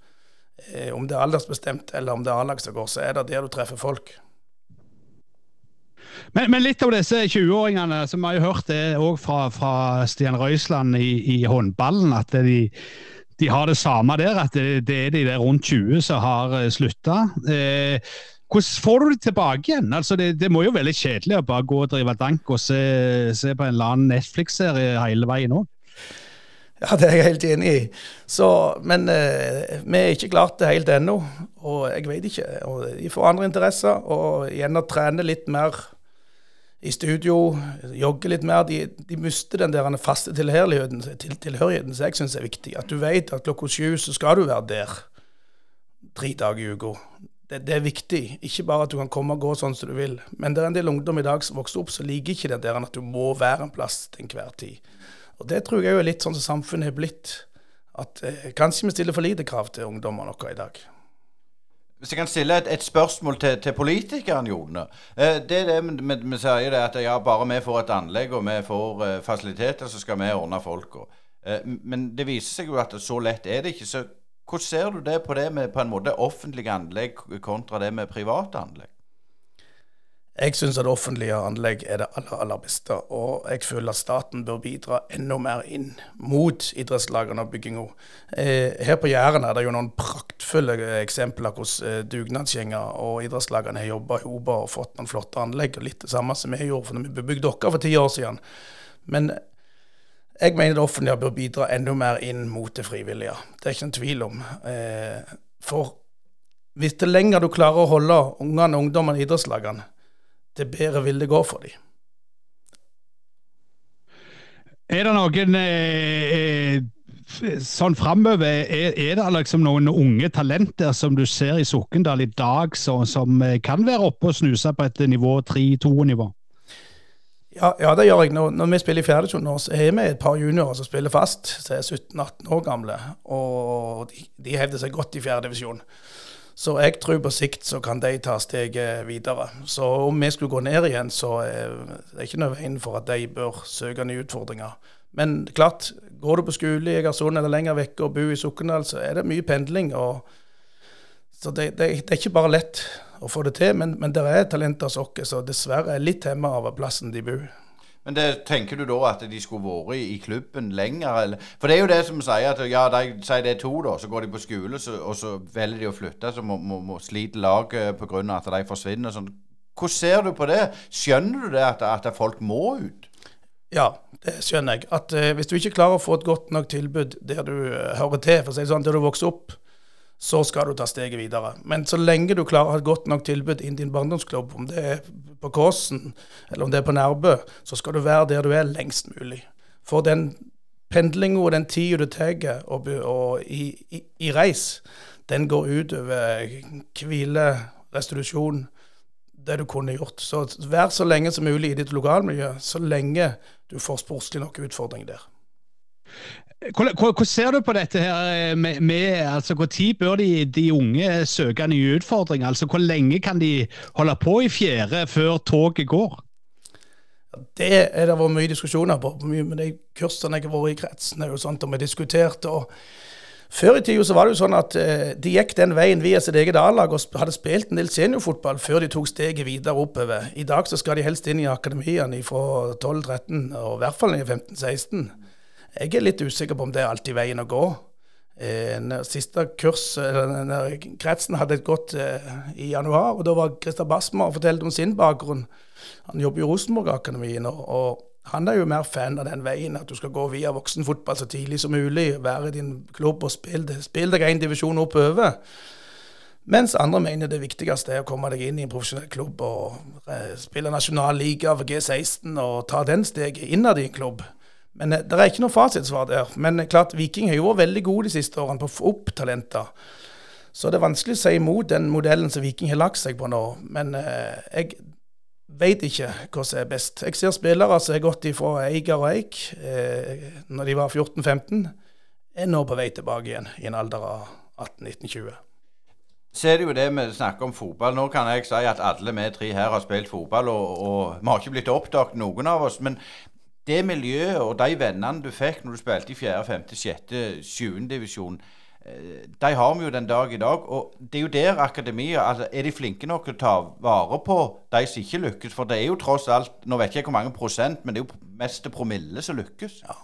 Eh, om det er aldersbestemt eller om det er A-lag som går, så er det der du treffer folk. Men, men litt av disse 20-åringene, som vi har jo hørt det òg fra, fra, Stian Røisland i, i håndballen, at de, de, har det samme der. At det, det er de der rundt 20 som har eh, slutta. Eh, hvordan får du det tilbake igjen? Altså det, det, må jo være veldig kjedelig å bare gå og drive dank og se, se på en eller annen Netflix-serie hele veien òg. Ja, det er jeg helt enig i. Så, men eh, vi er ikke klart det helt ennå. Og jeg vet ikke. Og de får andre interesser. Og igjen å trene litt mer i studio, jogge litt mer. De, de mister den der faste tilhørigheten, til, tilhørigheten som jeg syns er viktig. At du vet at klokka sju så skal du være der tre dager i uka det, det, er viktig. Ikke bare at du kan komme og gå sånn som du vil. Men det er en del ungdom i dag som vokser opp, som liker ikke det der at du må være en plass til enhver tid. Og det tror jeg er litt sånn som samfunnet er blitt. At eh, Kanskje vi stiller for lite krav til ungdommer noe i dag. Hvis jeg kan stille et, et spørsmål til, til politikeren, Jone. Eh, det er det vi sier, det at ja, bare vi får et anlegg og vi får uh, fasiliteter, så skal vi ordne folka. Uh, men det viser seg jo at så lett er det ikke. Så hvordan ser du det på det med på en måte offentlige anlegg kontra det med private anlegg? Jeg syns at offentlige anlegg er det aller, aller beste. Og jeg føler at staten bør bidra enda mer inn mot idrettslagene og bygginga. Eh, her på Jæren er det jo noen praktfulle eksempler hvordan eh, dugnadsgjenger og idrettslagene har jobba i Oba og fått noen flotte anlegg. og Litt det samme som vi gjorde for når vi bebygde dere for ti år siden. Men jeg mener det offentlige bør bidra enda mer inn mot det frivillige. Det er ikke noen tvil om. Eh, for hvis det lenger du klarer å holde ungene og ungdommene i idrettslagene, det bedre vil det gå for dem. Er det noen eh, eh, sånn framover, er, er, det liksom noen unge talenter som du ser i Sokndal i dag, som, som kan være oppe og snuse på et nivå 3-2-nivå? Ja, ja, det gjør jeg. Når, når vi spiller i fjerdedivisjon nå, så er vi et par juniorer som spiller fast, som er 17-18 år gamle. Og de, de hevder seg godt i fjerdedivisjon. Så jeg tror på sikt så kan de ta steget videre. Så om vi skulle gå ned igjen, så er det ikke noe veien for at de bør søke nye utfordringer. Men klart, går du på skole i Egersund eller lenger vekk og bor i Sokndal, så er det mye pendling. og så det, det, det, er ikke bare lett å få det til, men, men det er talenter hos oss som dessverre er litt hemma av plassen de bor. Men det, tenker du da at de skulle vært i, klubben lenger? Eller? For det er jo det som sier at ja, de sier det er to, da, så går de på skole, så, og så velger de å flytte. Så må, må, må slite laget pga. at de forsvinner. Sånn. Hvordan ser du på det? Skjønner du det at, at folk må ut? Ja, det skjønner jeg. At uh, Hvis du ikke klarer å få et godt nok tilbud der du uh, hører til, for å si det sånn, der du vokser opp, så skal du ta steget videre. Men så lenge du klarer å ha et godt nok tilbud inn din barndomsklubb, om det er på Kåsen eller om det er på Nærbø, så skal du være der du er lengst mulig. For den pendlinga og den tida du tar i, i, i, reis, den går utover hvile, restitusjon, det du kunne gjort. Så vær så lenge som mulig i ditt lokalmiljø, så lenge du får sportslig nok utfordring der. Hvordan ser du på dette her eh, med, med altså Når bør de, de, unge søke nye utfordringer? Altså Hvor lenge kan de holde på i fjerde før toget går? Det er det vært mye diskusjoner på. Med de kursene jeg har vært i kretsen, er jo sånt, og vi diskutert. og før i tida var det jo sånn at eh, de gikk den veien via sitt eget A-lag og hadde spilt en del seniorfotball før de tok steget videre oppover. I dag så skal de helst inn i akademiene fra 12-13, og i hvert fall i 15-16. Jeg er litt usikker på om det er alltid veien å gå. Eh, siste kurs, eller kretsen hadde godt eh, i januar, og da var Christer Basma og fortalte om sin bakgrunn. Han jobber i Rosenborg-akademien. og, og han er jo mer fan av den veien, at du skal gå via voksenfotball så tidlig som mulig, være i din klubb og spille, spille deg én divisjon oppover. Mens andre mener det viktigste er å komme deg inn i en profesjonell klubb og eh, spille nasjonal liga for G16 og ta den steget innad i en klubb. Men eh, Det er ikke noe fasitsvar der. Men eh, klart, Viking har jo vært veldig gode de siste årene på å få opp talenter. Så det er vanskelig å si imot den modellen som Viking har lagt seg på nå. Men eh, jeg Veit ikke hva som er best. Jeg ser spillere som har gått ifra Eiger og Eik eh, når de var 14-15, er nå på vei tilbake igjen i en alder av 18-19-20. Så er det jo det vi snakker om fotball. Nå kan jeg si at alle vi tre her har spilt fotball, og, og vi har ikke blitt oppdaget, noen av oss. Men det miljøet og de vennene du fikk når du spilte i 4., 5., 6., 7. divisjon, Eh, de har vi jo den dag i dag. Og det er jo der akademia altså Er de flinke nok til å ta vare på de som ikke lykkes? For det er jo tross alt Nå vet jeg ikke hvor mange prosent, men det er jo mest promille som lykkes. Ja.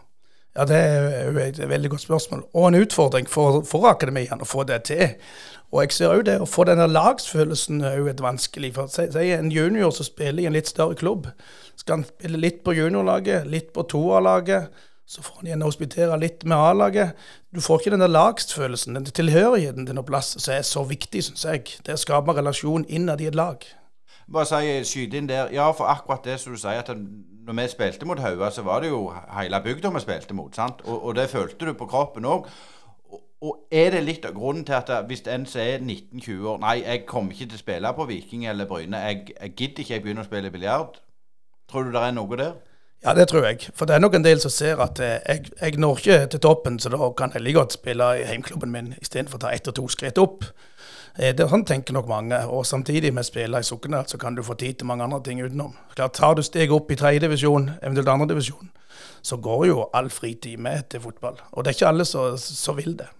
ja. det er jo et veldig godt spørsmål. Og en utfordring for, for akademiene å få det til. Og jeg ser òg det å få denne lagsfølelsen er jo et vanskelig. For si en junior som spiller i en litt større klubb, skal han spille litt på juniorlaget, litt på toerlaget så får han igjen hospitere litt med A-laget. Du får ikke den lagsfølelsen, den tilhørigheten til noe plass som er så viktig, syns jeg. Det å skape relasjon innad i et lag. Bare si, skyte inn der. Ja, for akkurat det som du sier, at når vi spilte mot Hauga, så var det jo hele bygda vi spilte mot. sant? Og, og det følte du på kroppen òg. Og er det litt av grunnen til at hvis en som er 19-20 år Nei, jeg kommer ikke til å spille på Viking eller Bryne. Jeg, jeg gidder ikke jeg begynner å spille biljard. Tror du det er noe der? Ja, det tror jeg. For det er nok en del som ser at eh, jeg, jeg når ikke til toppen, så da kan jeg like godt spille i heimklubben min istedenfor å ta ett og to skritt opp. Eh, det Sånn tenker nok mange. Og samtidig med å spille i Sokndal, så kan du få tid til mange andre ting utenom. Klart, Tar du steget opp i tredjedivisjon, eventuelt andredivisjon, så går jo all fritid med til fotball. Og det er ikke alle som vil det.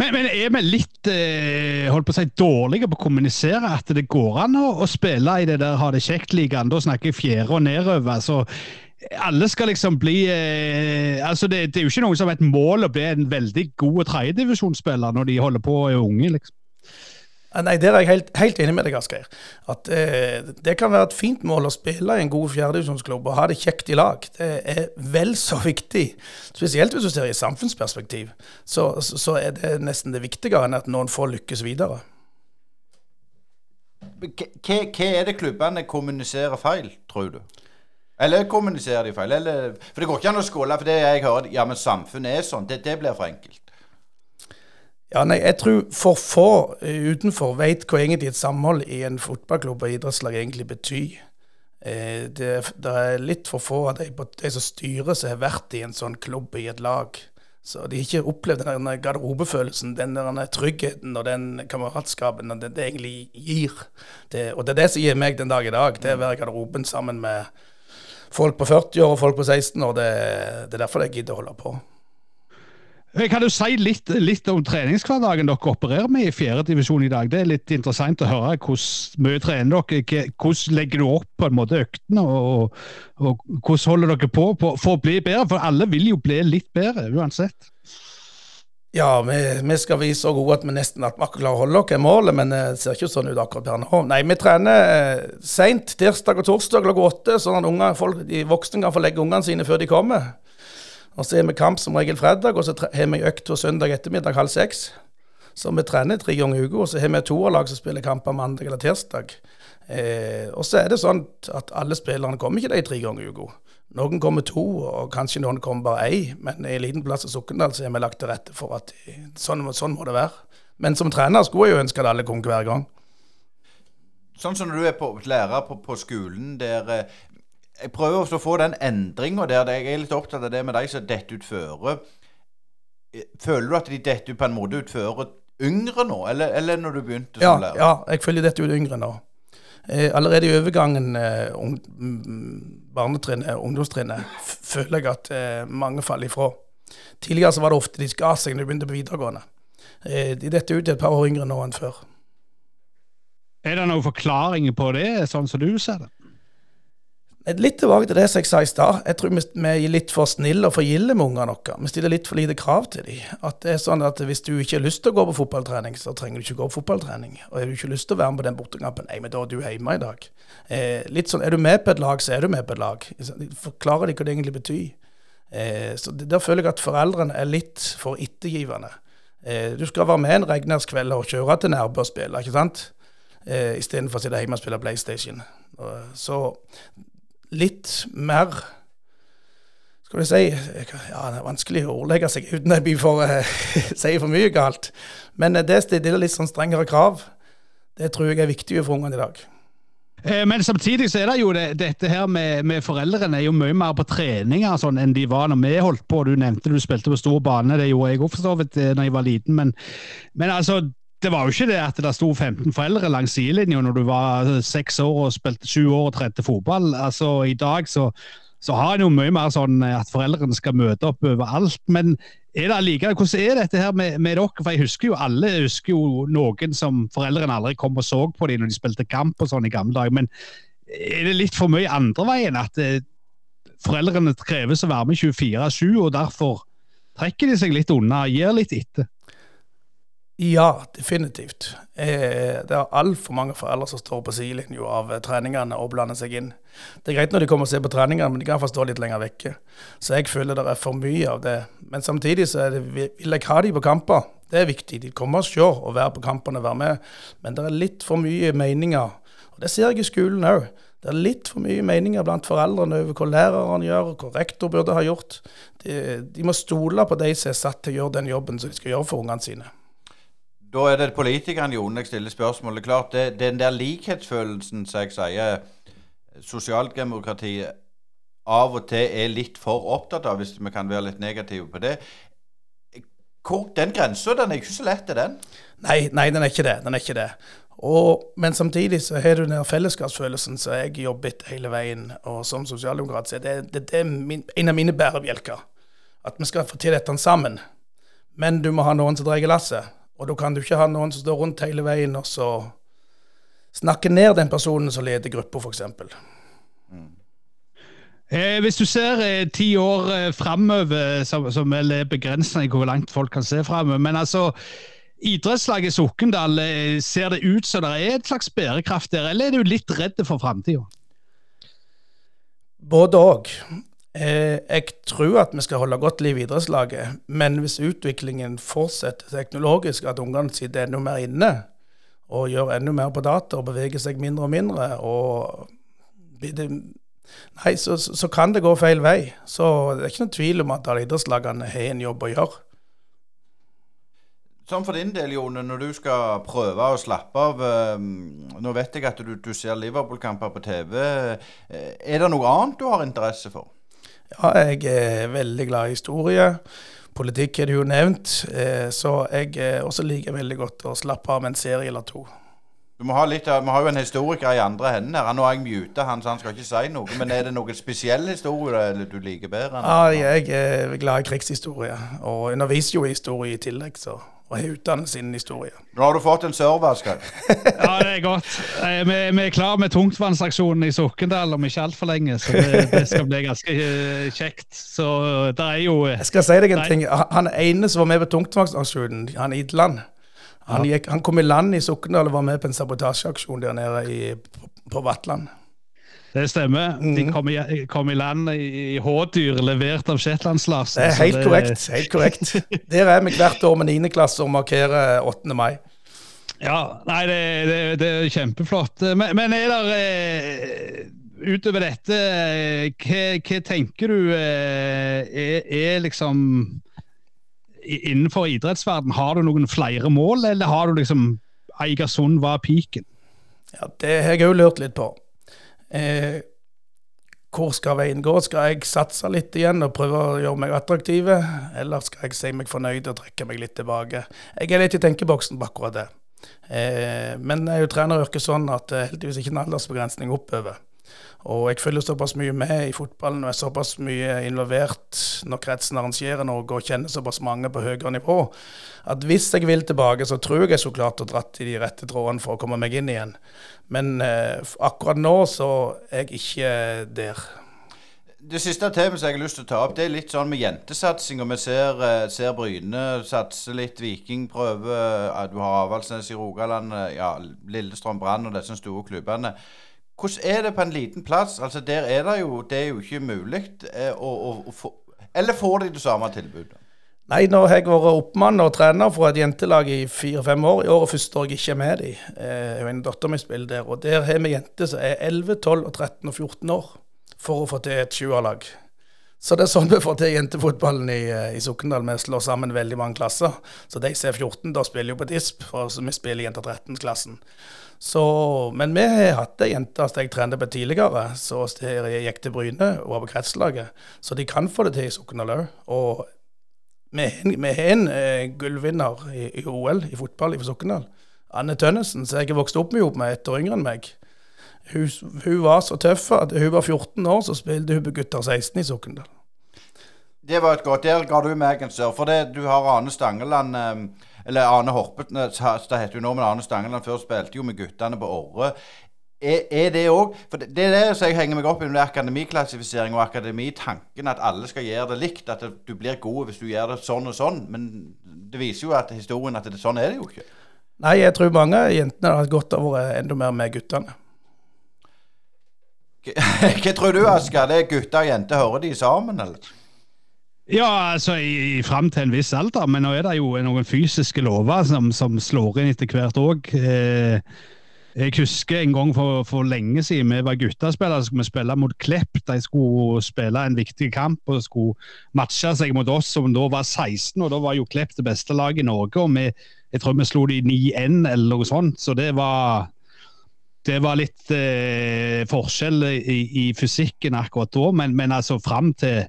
Men, men, er vi litt eh, holdt på å si, dårlige på å kommunisere at det går an å, å spille i det der ha det kjekt-ligaen? Da snakker jeg fjerde og nedover. så alle skal liksom bli eh, altså det, det, er jo ikke noe som er et mål å bli en veldig god tredjedivisjonsspiller når de holder på og er unge. liksom. Nei, Der er jeg helt, helt enig med deg, Asgeir. At eh, Det kan være et fint mål å spille i en god fjerdedivisjonsklubb og ha det kjekt i lag. Det er vel så viktig. Spesielt hvis du ser i samfunnsperspektiv. Så, så er det nesten det viktigere enn at noen får lykkes videre. Hva, hva er det klubbene kommuniserer feil, tror du? Eller kommuniserer de feil? Eller, for det går ikke an å skåle for det jeg hører Ja, men samfunnet er sånn. Det, det blir for enkelt. Ja, nei, Jeg tror for få uh, utenfor vet hva egentlig et samhold i en fotballklubb og idrettslag egentlig betyr. Uh, det, det, er litt for få av de, de som styrer som har vært i en sånn klubb i et lag. Så de har ikke opplevd den garderobefølelsen, den der tryggheten og den kameratskapen det, det egentlig gir. Det, og det er det som gir meg den dag i dag. Det er å være i garderoben sammen med folk på 40 år og folk på 16 år. Det, det er derfor jeg gidder å holde på. Eh, kan du si litt, litt om treningshverdagen dere opererer med i fjerde divisjon i dag? Det er litt interessant å høre hvordan mye trener dere. Hvordan legger du opp på en måte øktene, og, og, hvordan holder dere på, på, for å bli bedre? For alle vil jo bli litt bedre uansett. Ja, vi, vi skal vise så gode at vi nesten at vi klarer å holde oss målet, men det ser ikke sånn ut akkurat per nå. Nei, vi trener eh, seint tirsdag og torsdag klokka åtte, sånn at unger, folk, de voksne kan få legge ungene sine før de kommer. Og så har vi kamp som regel fredag, og så har vi økt søndag ettermiddag halv seks. Så vi trener tre ganger i uka, og så har vi toerlag som spiller kamper mandag eller tirsdag. Eh, og så er det sånn at alle spillerne kommer ikke de tre ganger i uka. Noen kommer to, og kanskje noen kommer bare ei. Men i en liten plass i Sokndal så har vi lagt til rette for at sånn, sånn, må det være. Men som trener skulle jeg jo ønske at alle kom hver gang. Sånn som når du er på, lærer på, på skolen der eh, jeg prøver også å få den endringa der. Jeg er litt opptatt av det med de som detter ut føre. føler du at de detter på en måte utføre yngre nå, eller, eller når du begynte som ja, lærer? Ja, jeg føler dette ut yngre nå. eh, allerede i overgangen eh, ung, barnetrinnet, ungdomstrinnet, føler jeg at eh, mange faller ifra. Tidligere så var det ofte de ga seg når de begynte på videregående. Eh, de detter ut et par år yngre nå enn før. Er det noen forklaringer på det, sånn som du ser det? Litt tilbake til det som jeg sa i stad. Jeg tror vi er litt for snille og for gilde med ungene våre. Vi stiller litt for lite krav til dem. At det er sånn at Hvis du ikke har lyst til å gå på fotballtrening, så trenger du ikke gå på fotballtrening. Og har du ikke lyst til å være med på den bortekampen, nei, men da er du hjemme i dag. Eh, litt sånn, Er du med på et lag, så er du med på et lag. Forklarer de hva det egentlig betyr. Eh, så Der føler jeg at foreldrene er litt for ettergivende. Eh, du skal være med en regnærskveld og kjøre til Nærbø og spille, ikke sant? Eh, Istedenfor å sitte hjemme og spille PlayStation. Så litt mer Skal vi si Ja, det er vanskelig å ordlegge seg uten å for, eh, [LAUGHS] si for mye galt. Men eh, det stiller litt sånn strengere krav. Det tror jeg er viktig for ungene i dag. Eh, Men samtidig så er det jo det, dette her med, med foreldrene er jo mye mer på treninger sånn, enn de var når vi holdt på. Du nevnte du spilte på stor bane, det gjorde jeg òg for så da jeg var liten. Men, men altså, det var jo ikke det at det sto 15 foreldre langs sidelinja når du var eh, seks år og spilte sju år og trente fotball. Altså, I dag så, så har en jo mye mer sånn eh, at foreldrene skal møte opp overalt. Men er det allikevel, hvordan er dette her med, med dere? For jeg husker jo alle husker jo noen som foreldrene aldri kom og så på dem når de spilte kamp og sånn i gamle dager. Men er det litt for mye andre veien? At eh, foreldrene kreves å være med 24-7, og derfor trekker de seg litt unna, gir litt etter? Ja, definitivt. Eh, det er altfor mange foreldre som står på sidelinja av eh, treningene og blander seg inn. Det er greit når de kommer og ser på treningene, men de kan stå litt lenger vekke. Så jeg føler det er for mye av det. Men samtidig så det, vil jeg ha de på kamper. Det er viktig. De kommer og ser og være på kampene og være med. Men det er litt for mye meninger. Og det ser jeg i skolen òg. Det er litt for mye meninger blant foreldrene over hva læreren gjør, og hva rektor burde ha gjort. De, de må stole på de som er satt til å gjøre den jobben som de skal gjøre for ungene sine. Da er det politikerne, Jon, jeg stiller spørsmålet. Klart, det, Den der likhetsfølelsen som jeg sier sosialdemokratiet av og til er litt for opptatt av, hvis vi kan være litt negative på det. Hvor, den grensa, den er ikke så lett, er den? Nei, nei, den er ikke det. Den er ikke det. Og, men samtidig så har du den fellesskapsfølelsen som jeg jobbet hele veien. Og som sosialdemokrat så det, det, det er min, en av mine bærebjelker. At vi skal få til dette sammen. Men du må ha noen som drar lasset. Og da kan du ikke ha noen som står rundt hele veien og så snakke ned den personen som leder gruppa, f.eks. Eh, hvis du ser eh, ti år eh, framover, som, som er begrensende i hvor langt folk kan se framover, men altså Idrettslaget Sokndal, eh, ser det ut som det er et slags bærekraft der, eller er du litt redd for framtida? Både òg. Eh, jeg tror at vi skal holde godt liv i idrettslaget, men hvis utviklingen fortsetter teknologisk, at ungene sitter enda mer inne og gjør enda mer på data og beveger seg mindre og mindre, og nei, så, så, kan det gå feil vei. Så det er ikke noen tvil om at idrettslagene har en jobb å gjøre. Sånn for din del, Jone, når du skal prøve å slappe av eh, Nå vet jeg at du, du ser Liverpool-kamper på TV. eh, Er det noe annet du har interesse for? Ja, jeg er veldig glad i historie. Politikk er det jo nevnt. Eh, så jeg eh, også liker veldig godt å slappe av med en serie eller to. Du må ha litt Vi har jo en historiker i andre enden her. Nå har jeg muta han, så han skal ikke si noe. Men er det noen spesiell historie du liker bedre? Ja, jeg er glad i krigshistorie, og underviser jo i historie i tillegg, så, og har utdannelse innen historie. Nå har du fått en serverskall. [LAUGHS] Ja, det er godt. Eh, Vi, vi er klar med tungtvannsaksjonen i Sokndal om ikke altfor lenge, så det, det skal bli ganske eh, kjekt. Så det er jo eh, Jeg skal si deg en Nei. ting. Han ene som var med på tungtvannsaksjonen, han Idland, han, gikk, han kom i land i Sokndal og var med på en sabotasjeaksjon der nede i, på, på Vatland. Det stemmer. De kom i, kom i land i, i H-dyr, levert av Shetlands-Larsen. Det er helt helt korrekt. helt korrekt. Der er vi hvert år med 9. klasse og markerer 8. mai. Ja, nei, det, det, det er kjempeflott. Men, men er det eh, Utover dette, eh, hva, hva tenker du eh, er, er liksom Innenfor idrettsverden, har du noen flere mål, eller har du liksom Eigersund var piken? Ja, Det har jeg òg lurt litt på. Eh, hvor skal veien gå? Skal jeg satse litt igjen og prøve å gjøre meg attraktiv, eller skal jeg si meg fornøyd og trekke meg litt tilbake? Jeg er litt i tenkeboksen på akkurat det. Eh, men jeg er jo treneryrket sånn at det er heldigvis ikke en aldersbegrensning oppover. Og jeg følger såpass mye med i fotballen og er såpass mye involvert når kretsen arrangerer noe og kjenner såpass mange på høyere nivå, at hvis jeg vil tilbake, så tror jeg jeg så klart har dratt i de rette trådene for å komme meg inn igjen. Men eh, akkurat nå så er jeg ikke der. Det siste temaet som jeg har lyst til å ta opp, det er litt sånn med jentesatsing. og Vi ser, eh, ser Bryne satse litt, Viking prøver, eh, du har Avaldsnes i Rogaland, eh, ja, Lillestrøm Brann og disse store klubbene. Hvordan er det på en liten plass? Altså Der er det jo Det er jo ikke mulig å, å, å få Eller får de det samme tilbudet? Nei, nå har jeg vært oppmann og trener for et jentelag i fire-fem år. I året første år jeg ikke er med dem. Jeg har en datter mi spiller der. Og der har vi jenter som er 11, 12, og 13 og 14 år for å få til et sjuerlag. Så det er sånn vi får til jentefotballen i, i Sokndal. Vi slår sammen veldig mange klasser. Så de som er 14, da spiller jo på DISP, for vi spiller jenter 13-klassen. Men vi har hatt ei jente som jeg trente på tidligere, så jeg gikk til Bryne og var på kretslaget. Så de kan få det til i Sokndal òg. Og vi har en eh, gullvinner i, i, OL i fotball i Sokndal. Anne Tønnesen, som jeg har vokst opp med, med ett år yngre enn meg. Hun, hun, var så tøff at hun var 14 år, så spilte hun på gutter 16 i Sokndal. Det var et godt. Der ga du meg en sør. For det, du har Ane Stangeland eh, Eller Ane Horpet, det heter hun nå, men Ane Stangeland før spilte jo med guttene på Åre. Er, er, det òg For det, det er det som jeg henger meg opp i med akademiklassifisering og akademitanken, at alle skal gjøre det likt. At du blir god hvis du gjør det sånn og sånn. Men det viser jo at historien at det, sånn er det jo ikke. Nei, jeg tror mange jentene hadde hatt godt av å være enda mer med guttene. Hva [LAUGHS] tror du, Asker? Det er gutter og jenter, hører de sammen, eller? Ja, altså i, fram til en viss alder, men nå er det jo noen fysiske lover som, som slår inn etter hvert òg. Eh, jeg husker en gang for, for lenge siden vi var guttespillere, så skulle vi spille mot Klepp. De skulle spille en viktig kamp og skulle matche seg mot oss som da var 16. og Da var jo Klepp det beste laget i Norge. og vi, Jeg tror vi slo de 9-1 eller noe sånt. Så det var det var litt eh, forskjell i, i, fysikken akkurat da, men, men altså fram til,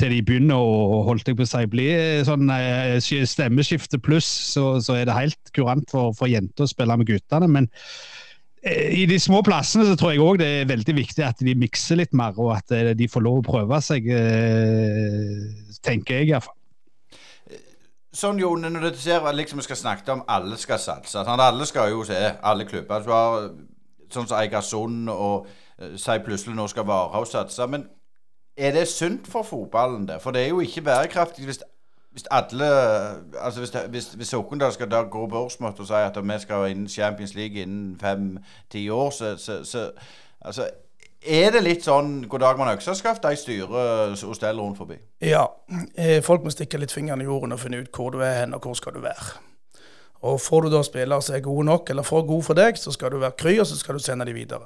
til, de begynner å holdt jeg på å si, bli sånn eh, stemmeskifte pluss, så, så, er det helt kurant for, for jenter å spille med guttene. Men eh, i de små plassene så tror jeg òg det er veldig viktig at de mikser litt mer, og at eh, de får lov å prøve seg, eh, tenker jeg iallfall. Sånn, Jon, når du ser liksom vi skal snakke om alle skal satse. Alle skal jo se, alle klubber. Du har sånn som Eigersund og sier plutselig nå skal Varhaug satse. Men er det sunt for fotballen, det? For det er jo ikke bærekraftig hvis, hvis alle Altså hvis, hvis, hvis Sokndal skal da gå børsmøte og si at vi skal inn Champions League innen fem-ti år, så, så, så altså er det litt sånn god dag, mann økseskaft, de styrer og steller rundt forbi? Ja. Eh, folk må stikke litt fingrene i jorden og finne ut hvor du er hen, og hvor skal du være. Og får du da spillere som er gode nok, eller for gode for deg, så skal du være kry, og så skal du sende dem videre.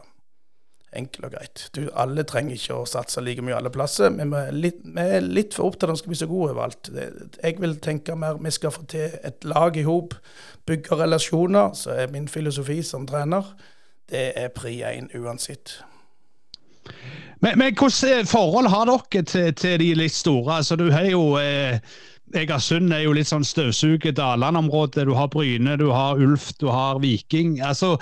Enkelt og greit. Du, alle trenger ikke å satse like mye alle plasser, men vi er litt, vi er litt for opptatt av at skal bli så gode overalt. Jeg vil tenke mer vi skal få til et lag i hop, bygge relasjoner, så er min filosofi som trener. Det er pri én uansett. Men, men hvordan forhold har dere til, til, de litt store? Altså, du har jo eh Egersund er jo litt sånn støvsuget Daland-område. Du har Bryne, du har Ulf, du har Viking. Altså,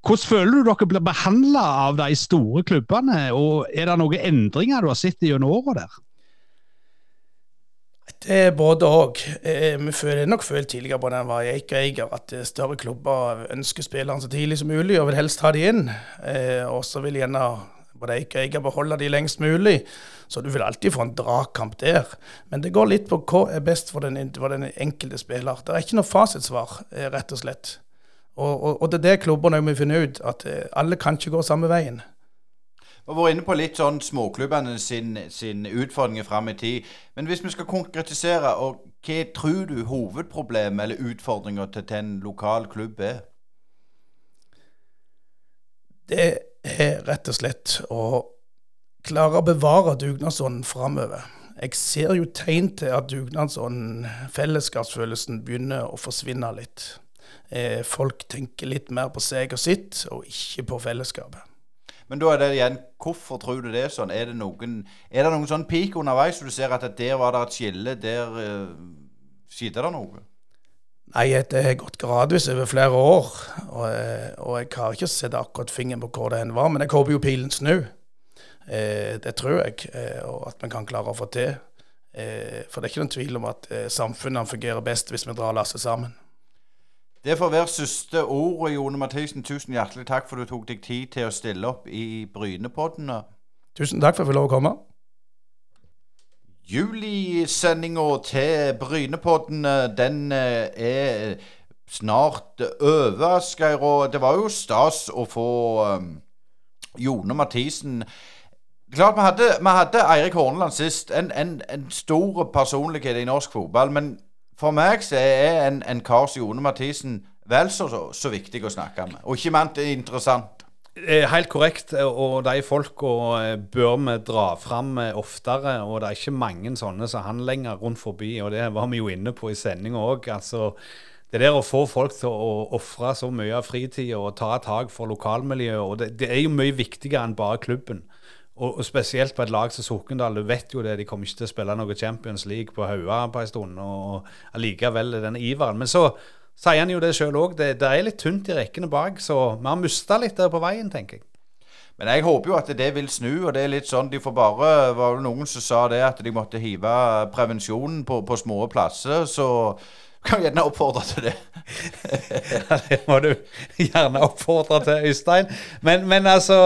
hvordan føler du dere blir behandla av de store klubbene? Og Er det noen endringer du har sett gjennom åra der? Det er både òg. Eh, vi føler nok følt tidligere på den var jeg og Eiger at eh, større klubber ønsker spillerne så tidlig som mulig og vil helst ha de inn. Eh, og så vil gjerne både Eik og Eiger beholde de lengst mulig. Så du vil alltid få en dragkamp der. Men det går litt på hva er best for den, for den enkelte spiller. Det er ikke noe fasitsvar, rett og slett. Og, og, og det er det klubbene må finne ut, at eh, alle kan ikke gå samme veien. Vi har vært inne på litt sånn småklubbene sin, sin utfordringer fram i tid. Men hvis vi skal konkretisere, og hva tror du hovedproblemet eller utfordringa til, til en lokal klubb er? Det er rett og slett å klare å bevare dugnadsånden framover. Jeg ser jo tegn til at dugnadsånden, fellesskapsfølelsen, begynner å forsvinne litt. Eh, folk tenker litt mer på seg og sitt, og ikke på fellesskapet. Men da er det igjen, hvorfor tror du det er sånn? Er det noen, er det noen sånn peak underveis, så du ser at der var det et skille, der eh, skjedde det noe? Nei, det har gått gradvis over flere år. Og, eh, og jeg har ikke sett akkurat fingeren på hvor det hen var, men jeg håper jo pilen snur. Eh, det tror jeg, eh, og at vi kan klare å få til. Eh, for det er ikke noen tvil om at eh, samfunnet fungerer best hvis vi drar lasset sammen. Det får være siste ordet, Jone Mathisen, tusen hjertelig takk for du tok deg tid til å stille opp i Brynepodden. Tusen takk for at jeg fikk lov å komme. Julisendinga til Brynepodden, den eh, er snart over, Geir. Og det var jo stas å få um, Jone Mathisen Klart vi hadde, vi hadde Eirik Horneland sist. En, en, en, stor personlighet i norsk fotball. Men for meg så er en, en kar som Jone Mathisen vel så, så, så, viktig å snakke med. Og ikke minst interessant. Helt korrekt, og de folka eh, bør vi dra fram eh, oftere. Og det er ikke mange sånne som han lenger rundt forbi, og det var vi jo inne på i sendinga òg. Altså, det der å få folk til å ofre så mye av fritida og ta tak for lokalmiljøet, og det, det, er jo mye viktigere enn bare klubben. Og, og, spesielt på et lag som Sokndal. Du vet jo det, de kommer ikke til å spille noe Champions League på Haua på en stund. Og allikevel den iveren. Men så sier han jo det sjøl òg. Det, det, er litt tynt i rekkene bak, så vi har mista litt der på veien, tenker jeg. Men jeg håper jo at det vil snu, og det er litt sånn De får bare Var det noen som sa det, at de måtte hive prevensjonen på, på små plasser, så kan gjerne oppfordre til det. ja, det må du gjerne oppfordre til, Øystein. Men, men altså,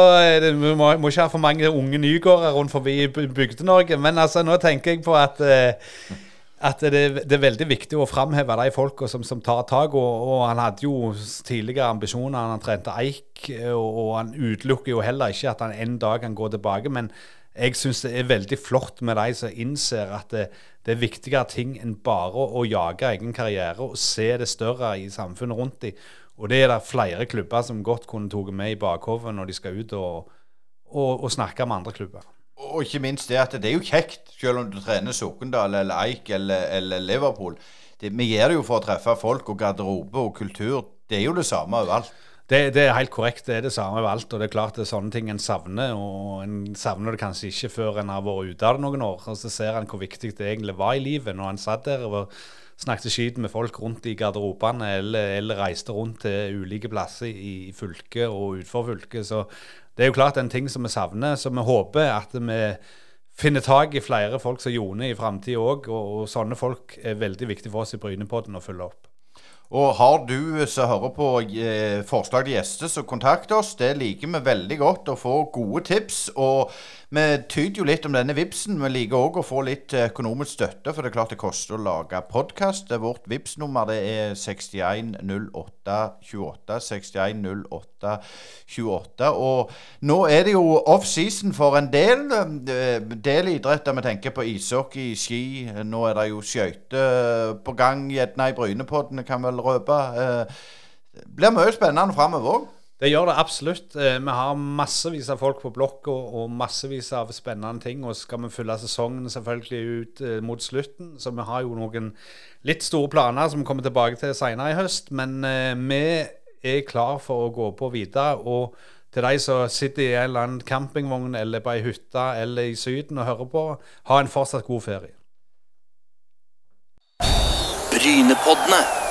Vi må, må, ikke ha for mange unge nygårder rundt forbi Bygde-Norge. Men altså, nå tenker jeg på at, eh, at det, det, er veldig viktig å framheve de folka som, som, tar tak. Og, og, han hadde jo tidligere ambisjoner. Han trente Eik, og, og han utelukker jo heller ikke at han en dag kan gå tilbake. men jeg syns det er veldig flott med de som innser at det, det er viktigere ting enn bare å, jage egen karriere og se det større i samfunnet rundt dem. Og det er det flere klubber som godt kunne tatt med i bakhodet når de skal ut og, og, og, snakke med andre klubber. Og ikke minst det at det er jo kjekt, selv om du trener Sokndal eller Eik eller, eller Liverpool. Det, vi gjør det jo for å treffe folk og garderobe og kultur. Det er jo det samme overalt. Det, det, er helt korrekt. Det er det samme overalt. Og det er klart det er sånne ting en savner. Og en savner det kanskje ikke før en har vært ute av det noen år. Og så ser en hvor viktig det egentlig var i livet når en satt der og snakket skit med folk rundt i garderobene, eller, eller, reiste rundt til ulike plasser i fylket og utenfor fylket. Så det er jo klart en ting som vi savner. Så vi håper at vi finner tak i flere folk som Jone i framtida òg. Og, og sånne folk er veldig viktig for oss i Brynepodden å følge opp. Og har du som hører på eh, forslag til gjester, så kontakt oss. Det liker vi veldig godt å få gode tips. Og vi tyder jo litt om denne vipsen. Vi liker òg å få litt økonomisk støtte, for det er klart det koster å lage podkast. Vårt Vipps-nummer er 610828. 610828. Og nå er det jo off-season for en del, eh, del idretter. Vi tenker på ishockey, ski. Nå er det jo skøyter på gang, gjerne i Brynepodden, kan vel røpe. Det eh, blir mye spennende framover òg. Det gjør det absolutt. Eh, vi har massevis av folk på blokka og massevis av spennende ting. Og skal vi fylle sesongen selvfølgelig ut eh, mot slutten, så vi har jo noen litt store planer som vi kommer tilbake til senere i høst. Men vi er klar for å gå på videre. Og til de som sitter i en eller annen campingvogn eller på ei hytte eller i Syden og hører på, ha en fortsatt god ferie. Brynepoddene.